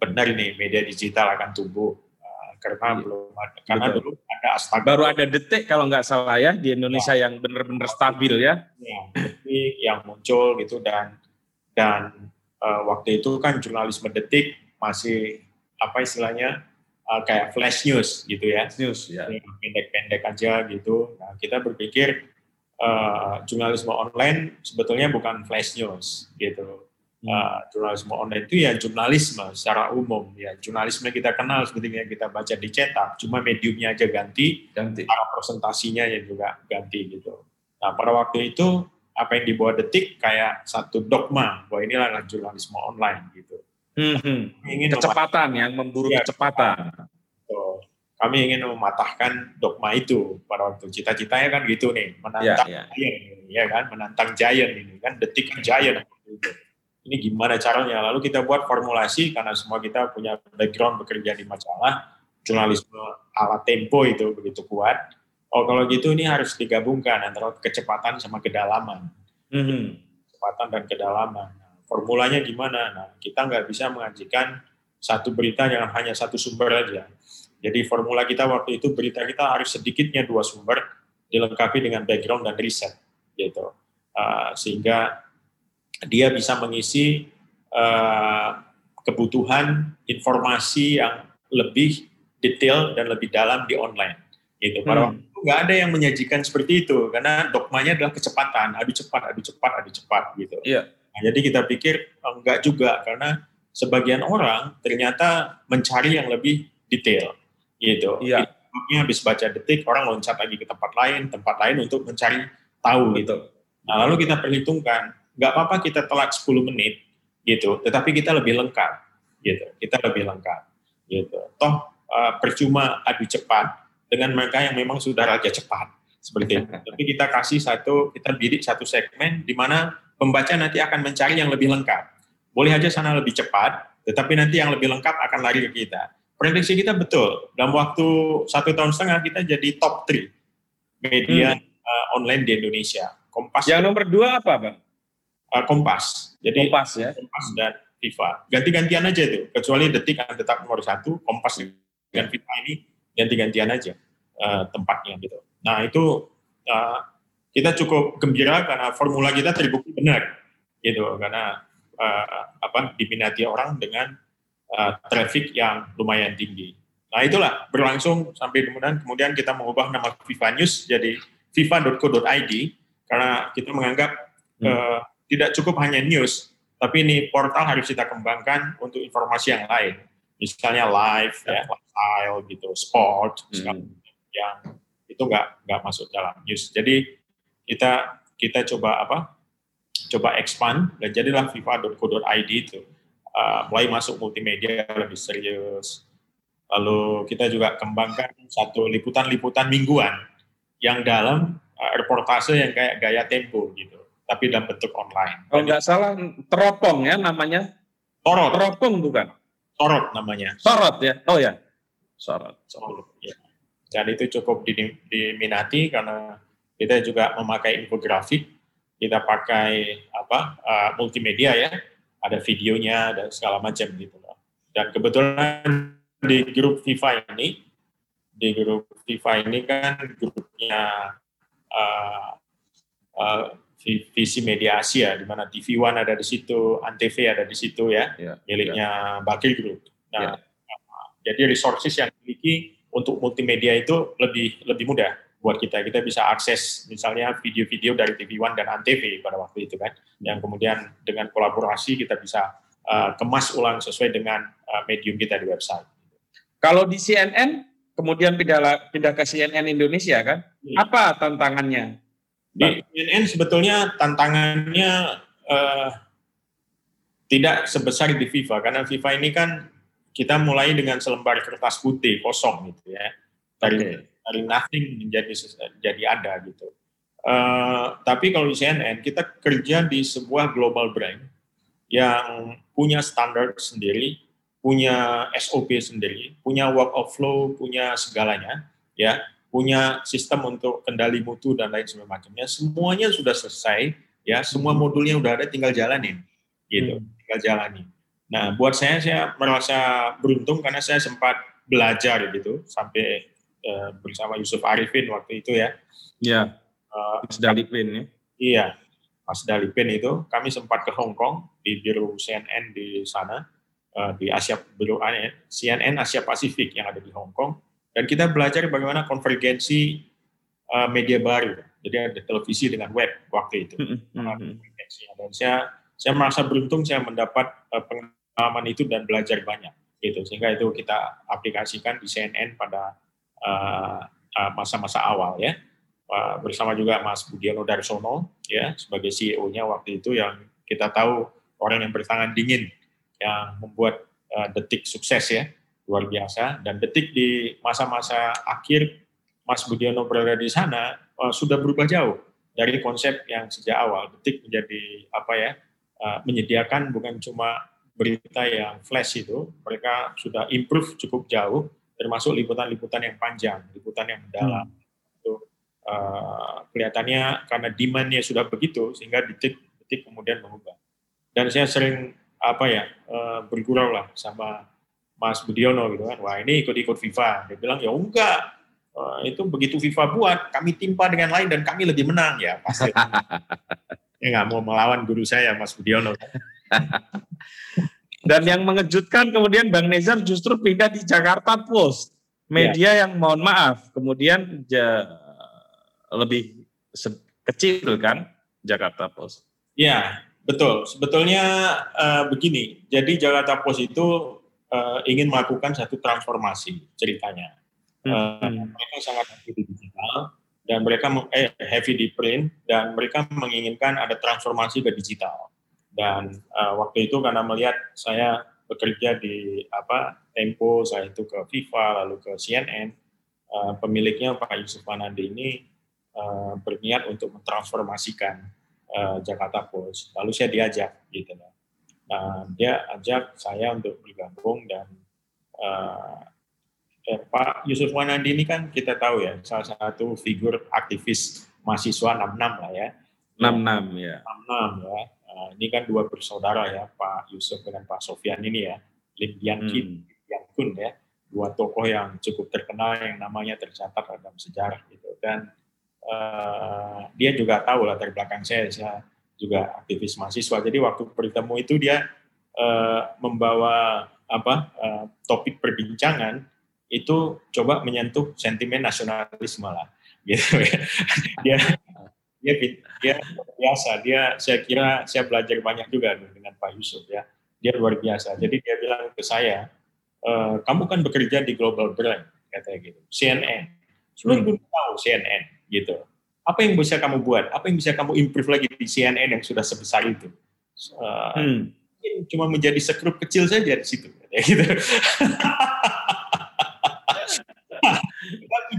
benar ini media digital akan tumbuh. Uh, karena iya. belum ada karena Betul. dulu ada astaga baru ada detik kalau nggak salah ya di Indonesia ya. yang benar-benar stabil ya. ya detik yang muncul gitu dan dan uh, waktu itu kan jurnalisme detik masih apa istilahnya uh, kayak flash news gitu ya. News ya. Pendek-pendek aja gitu. Nah, kita berpikir uh, jurnalisme online sebetulnya bukan flash news gitu. Uh, jurnalisme online itu ya jurnalisme secara umum ya jurnalisme kita kenal seperti yang kita baca di cetak cuma mediumnya aja ganti ganti cara presentasinya ya juga ganti gitu nah pada waktu itu apa yang dibawa detik kayak satu dogma bahwa inilah jurnalisme online gitu Hmm, hmm. ingin kecepatan yang memburu ya, kecepatan. Kami ingin mematahkan dogma itu pada waktu cita-citanya kan gitu nih, menantang ya, ya. giant ini, ya kan, menantang giant ini kan, detik giant. Ini gimana caranya? Lalu kita buat formulasi karena semua kita punya background bekerja di majalah, jurnalisme ala tempo itu begitu kuat. Oh kalau gitu ini harus digabungkan antara kecepatan sama kedalaman. -hmm. Kecepatan dan kedalaman formulanya gimana. Nah, kita nggak bisa mengajikan satu berita yang hanya satu sumber aja. Jadi formula kita waktu itu berita kita harus sedikitnya dua sumber dilengkapi dengan background dan riset gitu. Uh, sehingga dia bisa mengisi uh, kebutuhan informasi yang lebih detail dan lebih dalam di online. Gitu. Pada hmm. waktu nggak ada yang menyajikan seperti itu karena dogmanya adalah kecepatan, adu cepat, adu cepat, adu cepat gitu. Iya. Nah, jadi kita pikir oh, enggak juga karena sebagian orang ternyata mencari yang lebih detail gitu. Iya. habis baca detik orang loncat lagi ke tempat lain, tempat lain untuk mencari tahu gitu. Nah, lalu kita perhitungkan, nggak apa-apa kita telat 10 menit gitu, tetapi kita lebih lengkap gitu. Kita lebih lengkap gitu. Toh uh, percuma adu cepat dengan mereka yang memang sudah raja cepat seperti itu. Tapi kita kasih satu, kita bidik satu segmen di mana pembaca nanti akan mencari yang lebih lengkap. Boleh aja sana lebih cepat, tetapi nanti yang lebih lengkap akan lari ke kita. Prediksi kita betul. Dalam waktu satu tahun setengah kita jadi top 3 media hmm. uh, online di Indonesia. Kompas. Yang nomor dua apa, Bang? Uh, Kompas. Jadi Kompas ya. Kompas dan FIFA. Ganti-gantian aja itu. Kecuali Detik akan tetap nomor satu, Kompas dan FIFA ini ganti-gantian aja uh, tempatnya gitu. Nah itu uh, kita cukup gembira karena formula kita terbukti benar gitu karena uh, apa diminati orang dengan uh, traffic yang lumayan tinggi. Nah itulah berlangsung sampai kemudian kemudian kita mengubah nama FIFA News jadi fifa.co.id karena kita menganggap hmm. uh, tidak cukup hanya news tapi ini portal harus kita kembangkan untuk informasi yang lain misalnya live ya, ya lifestyle gitu sport hmm. yang itu nggak nggak masuk dalam news jadi kita kita coba apa coba expand dan jadilah fifa.co.id itu uh, mulai masuk multimedia lebih serius lalu kita juga kembangkan satu liputan-liputan mingguan yang dalam uh, reportase yang kayak gaya tempo gitu tapi dalam bentuk online. Kalau nggak salah teropong ya namanya. Sorot. Teropong bukan? Sorot namanya. Sorot ya. Oh ya. Sorot. Sorot. Ya. Dan itu cukup diminati karena kita juga memakai infografik, kita pakai apa uh, multimedia ya, ada videonya dan segala macam gitu loh. Dan kebetulan di grup FIFA ini, di grup FIFA ini kan grupnya uh, uh, visi media Asia, di mana TV One ada di situ, Antv ada di situ ya, yeah, miliknya yeah. Bakil Group. Nah, yeah. jadi resources yang dimiliki untuk multimedia itu lebih lebih mudah buat kita. Kita bisa akses misalnya video-video dari TV One dan Antv pada waktu itu kan, yang kemudian dengan kolaborasi kita bisa uh, kemas ulang sesuai dengan uh, medium kita di website. Kalau di CNN, kemudian pindah, pindah ke CNN Indonesia kan, hmm. apa tantangannya? Di CNN sebetulnya tantangannya uh, tidak sebesar di FIFA, karena FIFA ini kan kita mulai dengan selembar kertas putih kosong gitu ya. Dari okay dari nothing menjadi jadi ada gitu. Uh, tapi kalau di CNN kita kerja di sebuah global brand yang punya standar sendiri, punya SOP sendiri, punya work of flow, punya segalanya, ya, punya sistem untuk kendali mutu dan lain sebagainya. Semuanya sudah selesai, ya, semua modulnya udah ada, tinggal jalanin, gitu, hmm. tinggal jalani. Nah, buat saya saya merasa beruntung karena saya sempat belajar gitu sampai uh, bersama Yusuf Arifin waktu itu ya. Iya. Uh, Mas Dalipin ya. Iya, Mas Dalipin itu kami sempat ke Hong Kong di biru CNN di sana uh, di Asia biru CNN Asia Pasifik yang ada di Hong Kong dan kita belajar bagaimana konvergensi uh, media baru. Jadi ada televisi dengan web waktu itu. Dan saya saya merasa beruntung saya mendapat uh, pengalaman itu dan belajar banyak gitu. Sehingga itu kita aplikasikan di CNN pada masa-masa uh, uh, awal ya. Uh, bersama juga Mas Budiono Darsono ya sebagai CEO-nya waktu itu yang kita tahu orang yang bertangan dingin yang membuat uh, detik sukses ya luar biasa dan detik di masa-masa akhir Mas Budiono berada di sana uh, sudah berubah jauh dari konsep yang sejak awal detik menjadi apa ya uh, menyediakan bukan cuma berita yang flash itu, mereka sudah improve cukup jauh, termasuk liputan-liputan yang panjang, liputan yang mendalam. Hmm. Itu uh, kelihatannya karena demandnya sudah begitu, sehingga detik-detik kemudian mengubah. Dan saya sering apa ya uh, bergurau lah sama Mas Budiono gitu kan, wah ini ikut-ikut FIFA. Dia bilang ya enggak, uh, itu begitu FIFA buat, kami timpa dengan lain dan kami lebih menang ya pasti. ya nggak mau melawan guru saya Mas Budiono. Dan yang mengejutkan kemudian Bang Nezar justru pindah di Jakarta Post, media ya. yang mohon maaf kemudian ja, lebih kecil kan Jakarta Post. Ya betul. Sebetulnya uh, begini, jadi Jakarta Post itu uh, ingin melakukan satu transformasi ceritanya. Hmm. Uh, mereka sangat heavy di digital dan mereka eh, heavy di print dan mereka menginginkan ada transformasi ke digital dan uh, waktu itu karena melihat saya bekerja di apa Tempo, saya itu ke FIFA lalu ke CNN, uh, pemiliknya Pak Yusuf Manandi ini uh, berniat untuk mentransformasikan uh, Jakarta Post. Lalu saya diajak gitu Nah, dia ajak saya untuk bergabung dan uh, eh, Pak Yusuf Manandi ini kan kita tahu ya salah satu figur aktivis mahasiswa 66 lah ya. 66 ya. 66 ya Nah, ini kan dua bersaudara ya, Pak Yusuf dengan Pak Sofian ini ya, Lim Yan Kim, hmm. Yan Kun ya, dua tokoh yang cukup terkenal yang namanya tercatat dalam sejarah gitu. Dan uh, dia juga tahu lah dari belakang saya, saya juga aktivis mahasiswa. Jadi waktu bertemu itu dia uh, membawa apa uh, topik perbincangan itu coba menyentuh sentimen nasionalisme lah. Gitu ya. dia dia dia biasa. Dia saya kira saya belajar banyak juga dengan Pak Yusuf ya. Dia luar biasa. Jadi dia bilang ke saya e, kamu kan bekerja di global brand katanya gitu. CNN seluruh dunia tahu CNN gitu apa yang bisa kamu buat apa yang bisa kamu improve lagi di CNN yang sudah sebesar itu uh, hmm. cuma menjadi sekrup kecil saja di situ gitu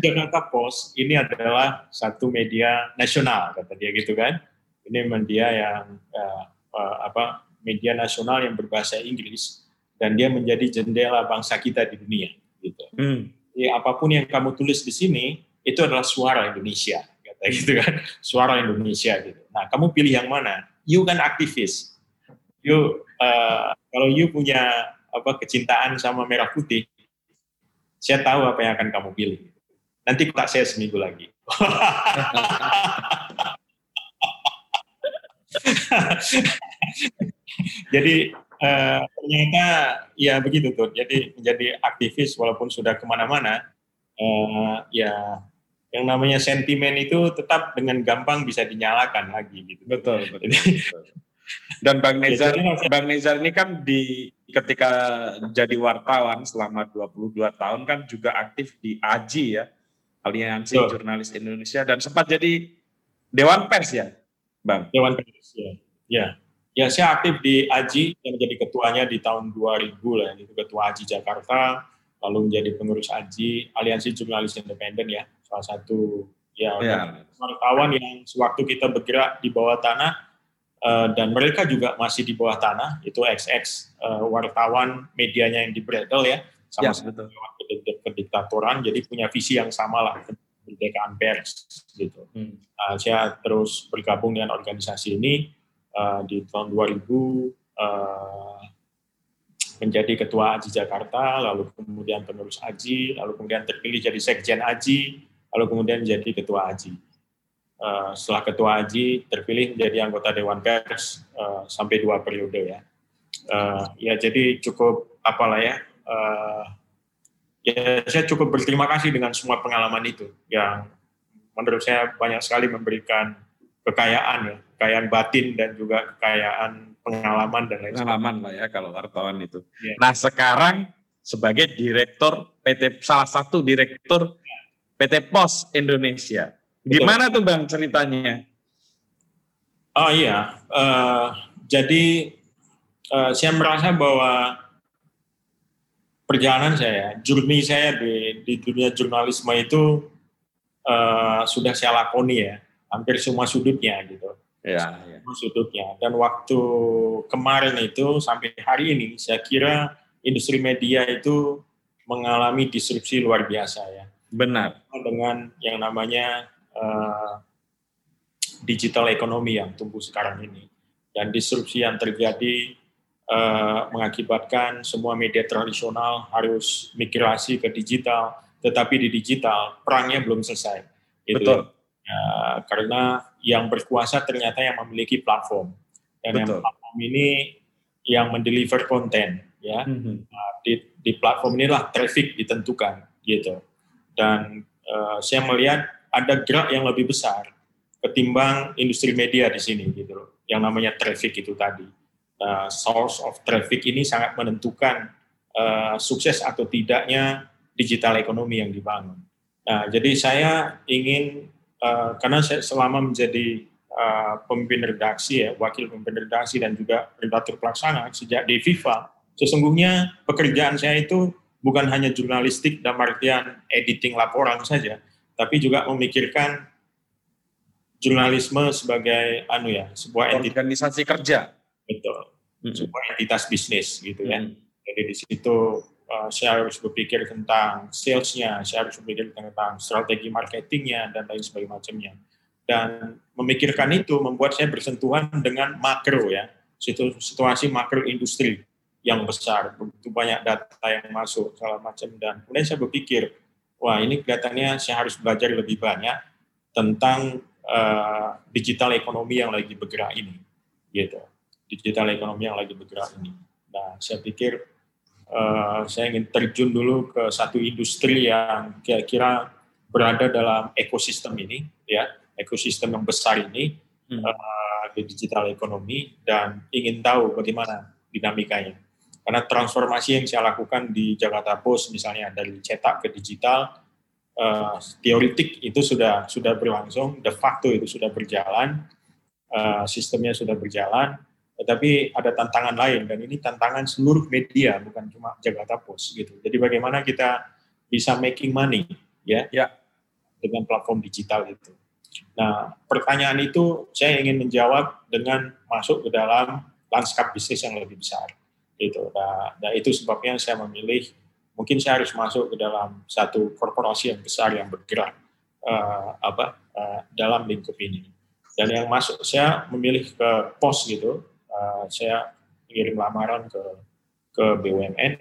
Jakarta Post ini adalah satu media nasional kata dia gitu kan. Ini media yang uh, uh, apa media nasional yang berbahasa Inggris dan dia menjadi jendela bangsa kita di dunia gitu. Hmm. Jadi apa pun yang kamu tulis di sini itu adalah suara Indonesia kata gitu kan. Suara Indonesia gitu. Nah, kamu pilih yang mana? You kan aktivis. You uh, kalau you punya apa kecintaan sama merah putih, saya tahu apa yang akan kamu pilih. Nanti tak saya seminggu lagi. Jadi uh, ternyata ya begitu tuh. Jadi menjadi aktivis walaupun sudah ke mana-mana, uh, ya yang namanya sentimen itu tetap dengan gampang bisa dinyalakan lagi gitu. Betul. betul, betul. Dan Bang Nezar, Bang Nezar ini kan di ketika jadi wartawan selama 22 tahun kan juga aktif di AJI ya, Aliansi so. Jurnalis Indonesia dan sempat jadi Dewan Pers ya, Bang? Dewan Pers, ya. Ya, ya saya aktif di AJI yang menjadi ketuanya di tahun 2000 lah, itu Ketua AJI Jakarta, lalu menjadi pengurus AJI, Aliansi Jurnalis Independen ya, salah satu ya, ya. wartawan yang sewaktu kita bergerak di bawah tanah, uh, dan mereka juga masih di bawah tanah, itu XX uh, wartawan medianya yang di Bredel ya, sama-sama ya, kediktatoran, jadi punya visi yang sama lah kemerdekaan pers gitu. Hmm. Uh, saya terus bergabung dengan organisasi ini uh, di tahun 2000 uh, menjadi ketua Aji Jakarta, lalu kemudian penerus Aji, lalu kemudian terpilih jadi sekjen Aji, lalu kemudian jadi ketua Aji. Uh, setelah ketua Aji terpilih menjadi anggota Dewan Pers uh, sampai dua periode ya. Uh, ya jadi cukup apalah ya. Uh, ya saya cukup berterima kasih dengan semua pengalaman itu yang menurut saya banyak sekali memberikan kekayaan ya, kekayaan batin dan juga kekayaan pengalaman dan lain sebagainya. Pengalaman lah ya kalau wartawan itu. Ya. Nah sekarang sebagai direktur PT salah satu direktur PT Pos Indonesia. Gimana Betul. tuh bang ceritanya? Oh iya, uh, jadi uh, saya merasa bahwa perjalanan saya, journey saya di, di dunia jurnalisme itu uh, sudah saya lakoni ya hampir semua sudutnya gitu. Ya, ya. Semua sudutnya. Dan waktu kemarin itu sampai hari ini saya kira industri media itu mengalami disrupsi luar biasa ya. Benar. Dengan yang namanya uh, digital ekonomi yang tumbuh sekarang ini. Dan disrupsi yang terjadi uh, mengakibatkan semua media tradisional harus migrasi ke digital, tetapi di digital perangnya belum selesai. Gitu Betul. Ya ya, karena yang berkuasa ternyata yang memiliki platform dan Betul. yang platform ini yang mendeliver konten ya mm-hmm. nah, di, di platform inilah traffic ditentukan gitu dan uh, saya melihat ada gerak yang lebih besar ketimbang industri media di sini gitu loh yang namanya traffic itu tadi uh, source of traffic ini sangat menentukan uh, sukses atau tidaknya digital ekonomi yang dibangun. Nah, jadi saya ingin Eh, karena saya selama menjadi uh, pemimpin redaksi ya, wakil pemimpin redaksi dan juga redaktur pelaksana sejak di FIFA, sesungguhnya pekerjaan saya itu bukan hanya jurnalistik dan artian editing laporan saja, tapi juga memikirkan jurnalisme sebagai anu ya, sebuah organisasi kerja. Betul. Hmm. Sebuah entitas bisnis gitu ya. Hmm. Jadi di situ uh, saya harus berpikir tentang salesnya, saya harus berpikir tentang strategi marketingnya dan lain sebagainya. Dan memikirkan itu membuat saya bersentuhan dengan makro ya, situasi makro industri yang besar, begitu banyak data yang masuk segala macam dan kemudian saya berpikir, wah ini kelihatannya saya harus belajar lebih banyak tentang uh, digital ekonomi yang lagi bergerak ini, gitu. Digital ekonomi yang lagi bergerak ini. Nah, saya pikir uh, saya ingin terjun dulu ke satu industri yang kira-kira berada dalam ekosistem ini, ya ekosistem yang besar ini hmm. uh, di digital ekonomi dan ingin tahu bagaimana dinamikanya. Karena transformasi yang saya lakukan di Jakarta Post misalnya dari cetak ke digital, uh, teoritik itu sudah sudah berlangsung, de facto itu sudah berjalan, uh, sistemnya sudah berjalan, tetapi ada tantangan lain dan ini tantangan seluruh media bukan cuma Jakarta Post gitu. Jadi bagaimana kita bisa making money ya, ya. dengan platform digital itu. Nah, pertanyaan itu saya ingin menjawab dengan masuk ke dalam lanskap bisnis yang lebih besar. Gitu. Nah, nah itu sebabnya saya memilih mungkin saya harus masuk ke dalam satu korporasi yang besar yang bergerak uh, apa uh, dalam lingkup ini. Dan yang masuk saya memilih ke pos gitu, uh, saya kirim lamaran ke ke BUMN.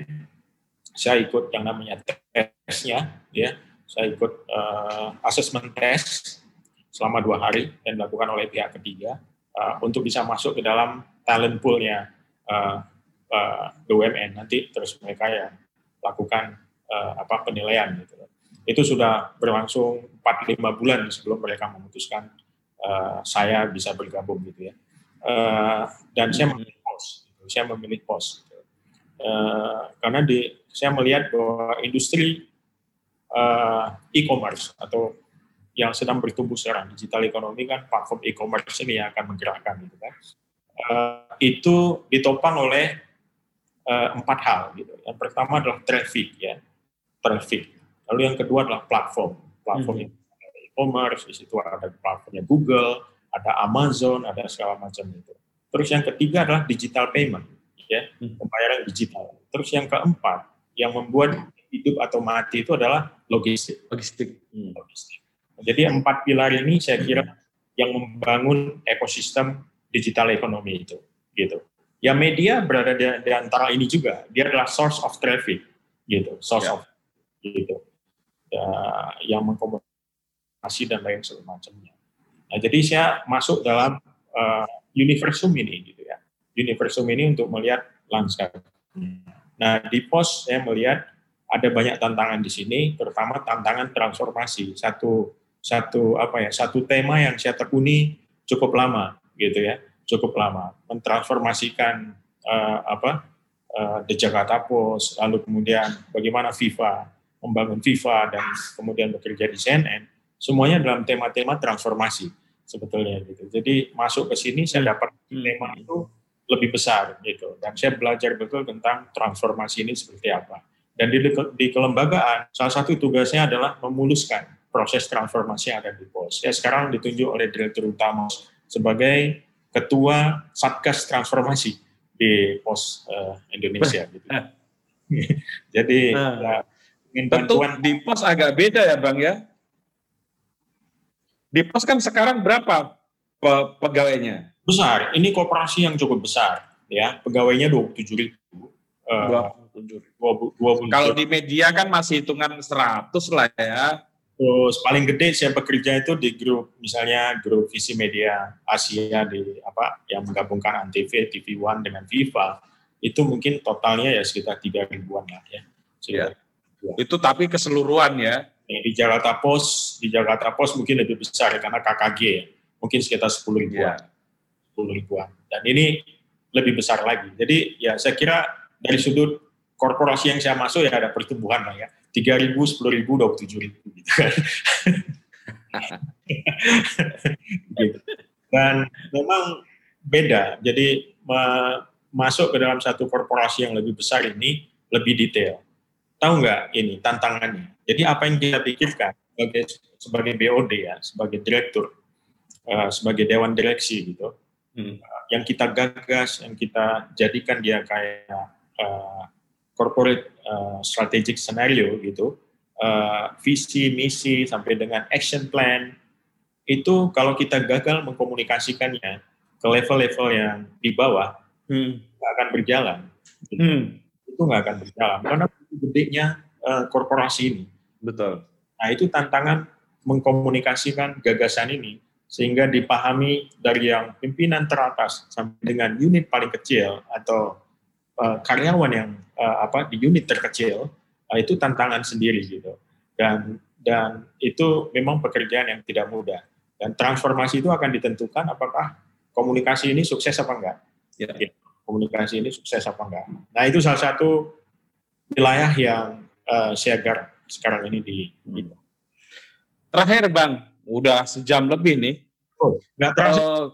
Saya ikut yang namanya tesnya, ya. Saya ikut uh, asesmen tes selama dua hari dan dilakukan oleh pihak ketiga uh, untuk bisa masuk ke dalam talent poolnya uh, uh, BUMN. Nanti terus mereka yang lakukan uh, apa penilaian gitu. Itu sudah berlangsung 4-5 bulan sebelum mereka memutuskan uh, saya bisa bergabung gitu ya. Uh, dan saya hmm. memilih pos, gitu. saya memilih pos, gitu. uh, karena di saya melihat bahwa industri uh, e-commerce atau yang sedang bertumbuh sekarang digital ekonomi kan platform e-commerce ini yang akan menggerakkan gitu kan, uh, itu ditopang oleh uh, empat hal gitu. Yang pertama adalah traffic ya, traffic. Lalu yang kedua adalah platform, platform hmm. e-commerce di situ ada platformnya Google, ada Amazon, ada segala macam itu. Terus yang ketiga adalah digital payment, ya, hmm. pembayaran digital. Terus yang keempat, yang membuat hidup atau mati itu adalah logistik. Logistik. Hmm. logistik. Jadi empat pilar ini saya kira yang membangun ekosistem digital ekonomi itu, gitu. Ya media berada di, di antara ini juga. Dia adalah source of traffic, gitu, source yeah. of gitu, ya, yang mengkomunikasi dan lain sebagainya. Nah, jadi saya masuk dalam uh, universum ini, gitu ya. Universum ini untuk melihat landscape. Nah, di pos saya melihat ada banyak tantangan di sini, terutama tantangan transformasi. Satu satu apa ya, satu tema yang saya tekuni cukup lama, gitu ya cukup lama. Mentransformasikan uh, apa uh, The Jakarta Post lalu kemudian bagaimana FIFA membangun FIFA dan kemudian bekerja di CNN semuanya dalam tema-tema transformasi sebetulnya gitu. Jadi masuk ke sini saya dapat hmm. tema itu lebih besar gitu. Dan saya belajar betul tentang transformasi ini seperti apa. Dan di, di kelembagaan salah satu tugasnya adalah memuluskan proses transformasi yang ada di pos. Saya sekarang ditunjuk oleh direktur utama sebagai ketua Satgas Transformasi di Pos uh, Indonesia. gitu. Jadi nah, ya, tentu bantuan di Pos agak beda ya Bang ya. Di Pos kan sekarang berapa pe pegawainya? Besar. Ini kooperasi yang cukup besar ya. Pegawainya 27 ribu. Uh, 27 ribu. Kalau di media kan masih hitungan 100 lah ya. Terus paling gede saya bekerja itu di grup misalnya grup visi media Asia di apa yang menggabungkan Antv, TV One dengan Viva itu mungkin totalnya ya sekitar tiga ribuan lah ya. ya. Itu tapi keseluruhan ya. Di Jakarta Pos, di Jakarta Pos mungkin lebih besar ya, karena KKG ya. mungkin sekitar sepuluh ribuan. Ya. ribuan. Dan ini lebih besar lagi. Jadi ya saya kira dari sudut korporasi yang saya masuk ya ada pertumbuhan lah ya tiga ribu, sepuluh ribu, dua puluh tujuh ribu gitu kan. gitu. Dan memang beda. Jadi masuk ke dalam satu korporasi yang lebih besar ini lebih detail. Tahu nggak ini tantangannya? Jadi apa yang kita pikirkan sebagai sebagai BOD ya, sebagai direktur, uh, sebagai dewan direksi gitu, hmm. uh, yang kita gagas, yang kita jadikan dia kayak uh, corporate uh, strategic scenario gitu, uh, visi, misi sampai dengan action plan itu kalau kita gagal mengkomunikasikannya ke level-level yang di bawah hmm. nggak akan berjalan. Gitu. Hmm. Itu nggak akan berjalan karena gedenya uh, korporasi ini. Betul. Nah itu tantangan mengkomunikasikan gagasan ini sehingga dipahami dari yang pimpinan teratas sampai dengan unit paling kecil atau uh, karyawan yang uh, apa di unit terkecil uh, itu tantangan sendiri gitu. Dan dan itu memang pekerjaan yang tidak mudah. Dan transformasi itu akan ditentukan apakah komunikasi ini sukses apa enggak. Ya. ya komunikasi ini sukses apa enggak. Nah itu salah satu wilayah yang uh, saya garap sekarang ini di, di terakhir bang. Udah sejam lebih nih. Oh, nggak terasa. Uh,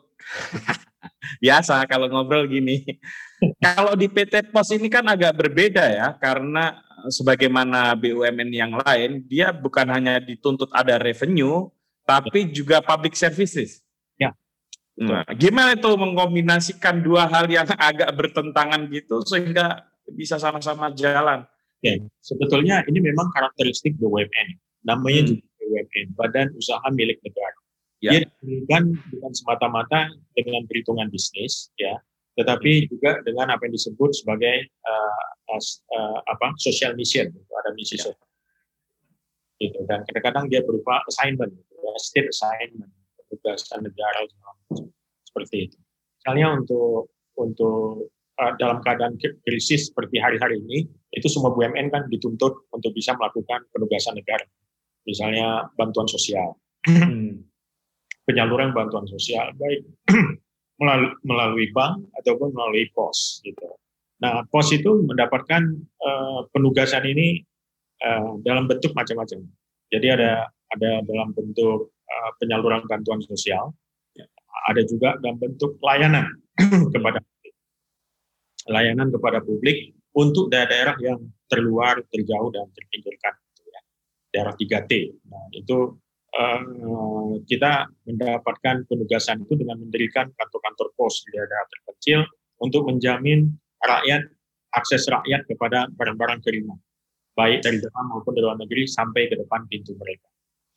biasa kalau ngobrol gini. Kalau di PT Pos ini kan agak berbeda ya, karena sebagaimana BUMN yang lain, dia bukan hanya dituntut ada revenue, tapi juga public services. Ya. Nah, gimana itu mengkombinasikan dua hal yang agak bertentangan gitu sehingga bisa sama-sama jalan? Ya, sebetulnya ini memang karakteristik BUMN. Namanya hmm. juga BUMN, Badan Usaha Milik Negara. Ya. Dia bukan semata-mata dengan perhitungan bisnis, ya, tetapi juga dengan apa yang disebut sebagai uh, uh, apa social mission, gitu. ada misi ya. sosial. Gitu. Dan kadang-kadang dia berupa assignment, gitu, ya, state assignment, tugasan negara seperti itu. Misalnya untuk untuk uh, dalam keadaan krisis seperti hari-hari ini, itu semua BUMN kan dituntut untuk bisa melakukan penugasan negara, misalnya bantuan sosial. Hmm penyaluran bantuan sosial baik melalui bank ataupun melalui pos gitu. Nah, pos itu mendapatkan uh, penugasan ini uh, dalam bentuk macam-macam. Jadi ada ada dalam bentuk uh, penyaluran bantuan sosial, ada juga dalam bentuk layanan kepada layanan kepada publik untuk daerah-daerah yang terluar, terjauh dan terpinggirkan, gitu ya. daerah 3T. Nah, itu uh, kita mendapatkan penugasan itu dengan mendirikan kantor-kantor pos di daerah terkecil untuk menjamin rakyat akses rakyat kepada barang-barang kiriman baik dari dalam maupun dari luar negeri sampai ke depan pintu mereka.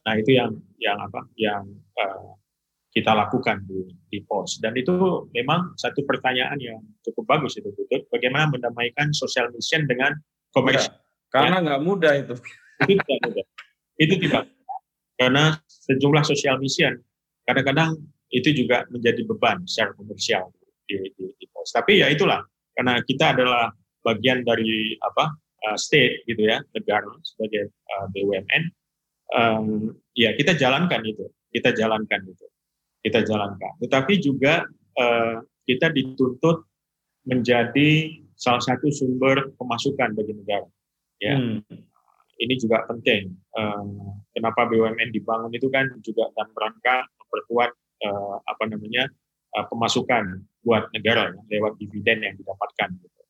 Nah itu yang yang apa yang uh, kita lakukan di, di pos. Dan itu memang satu pertanyaan yang cukup bagus itu, Butut. Bagaimana mendamaikan social mission dengan komersial. Ya, karena nggak ya. mudah itu. Itu tidak mudah. Itu tidak Karena sejumlah social mission, kadang-kadang itu juga menjadi beban secara komersial di, di, di pos. Tapi ya itulah, karena kita adalah bagian dari apa uh, state gitu ya, negara sebagai uh, BUMN, um, ya kita jalankan itu, kita jalankan itu kita jalankan. Tetapi juga uh, kita dituntut menjadi salah satu sumber pemasukan bagi negara. Ya, hmm. Ini juga penting. Uh, kenapa BUMN dibangun itu kan juga dalam rangka memperkuat uh, apa namanya uh, pemasukan buat negara ya, lewat dividen yang didapatkan. Gitu.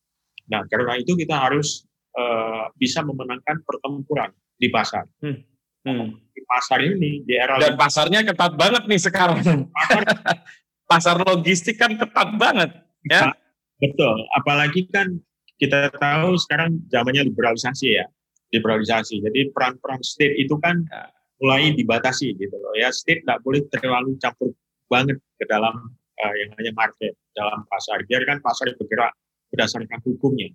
Nah, karena itu kita harus uh, bisa memenangkan pertempuran di pasar. Hmm. Hmm. Di pasar ini di era dan pasarnya ketat banget nih sekarang. Pasar, pasar logistik kan ketat banget, ya. Betul. Apalagi kan kita tahu sekarang zamannya liberalisasi ya, liberalisasi. Jadi peran-peran state itu kan ya. mulai dibatasi gitu loh ya. State tidak boleh terlalu campur banget ke dalam uh, yang namanya market, dalam pasar. Biarkan pasar bergerak berdasarkan hukumnya.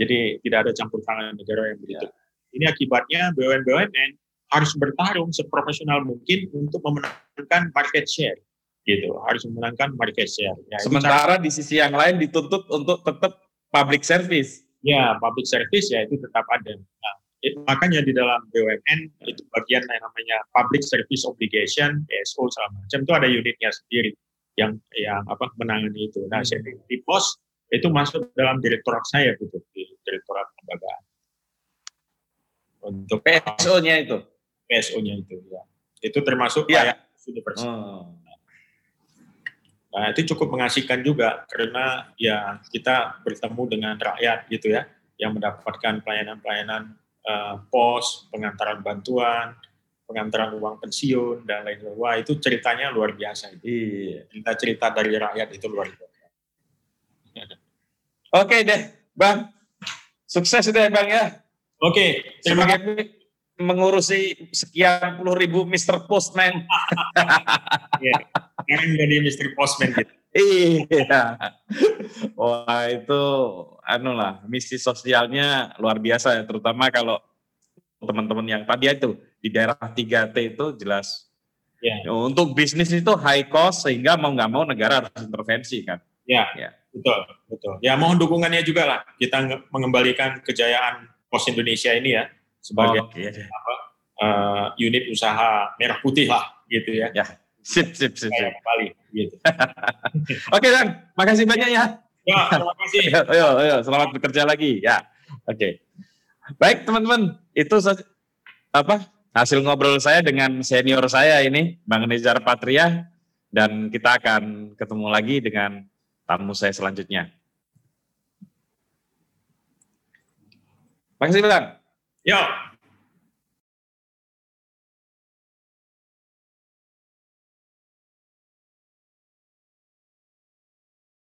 Jadi tidak ada campur tangan negara yang begitu. Ya. Ini akibatnya BUMN-BUMN harus bertarung seprofesional mungkin untuk memenangkan market share gitu harus memenangkan market share ya, sementara di sisi yang lain dituntut untuk tetap public service ya public service ya itu tetap ada nah, itu, makanya di dalam BUMN itu bagian yang namanya public service obligation PSO segala macam itu ada unitnya sendiri yang yang apa menangani itu nah hmm. di pos itu masuk dalam direktorat saya gitu di direktorat lembagaan untuk PSO-nya itu PSO-nya itu ya. Itu termasuk ya. layak universitas. Hmm. Nah, itu cukup mengasihkan juga karena ya kita bertemu dengan rakyat gitu ya yang mendapatkan pelayanan-pelayanan uh, pos, pengantaran bantuan, pengantaran uang pensiun dan lain-lain. Wah, itu ceritanya luar biasa. Iya. Cerita-cerita dari rakyat itu luar biasa. Oke deh, Bang. Sukses deh, Bang ya. Oke, terima kasih mengurusi sekian puluh ribu Mr. Postman. Iya, sekarang jadi Mr. Postman gitu. Iya. Wah itu anu lah, misi sosialnya luar biasa ya, terutama kalau teman-teman yang tadi itu di daerah 3T itu jelas. Ya. Untuk bisnis itu high cost sehingga mau nggak mau negara harus intervensi kan. Ya, ya, betul, betul. Ya mohon dukungannya juga lah kita mengembalikan kejayaan pos Indonesia ini ya sebagai oh, okay. apa, uh, unit usaha merah putih lah gitu ya. Ya, sip sip sip. sip. Bali gitu. Oke Dan, makasih banyak ya. Ya, terima kasih. Ayo, ayo, selamat bekerja lagi ya. Oke. Okay. Baik teman-teman, itu apa hasil ngobrol saya dengan senior saya ini, Bang Nizar Patria, dan kita akan ketemu lagi dengan tamu saya selanjutnya. Makasih Bang. Ja.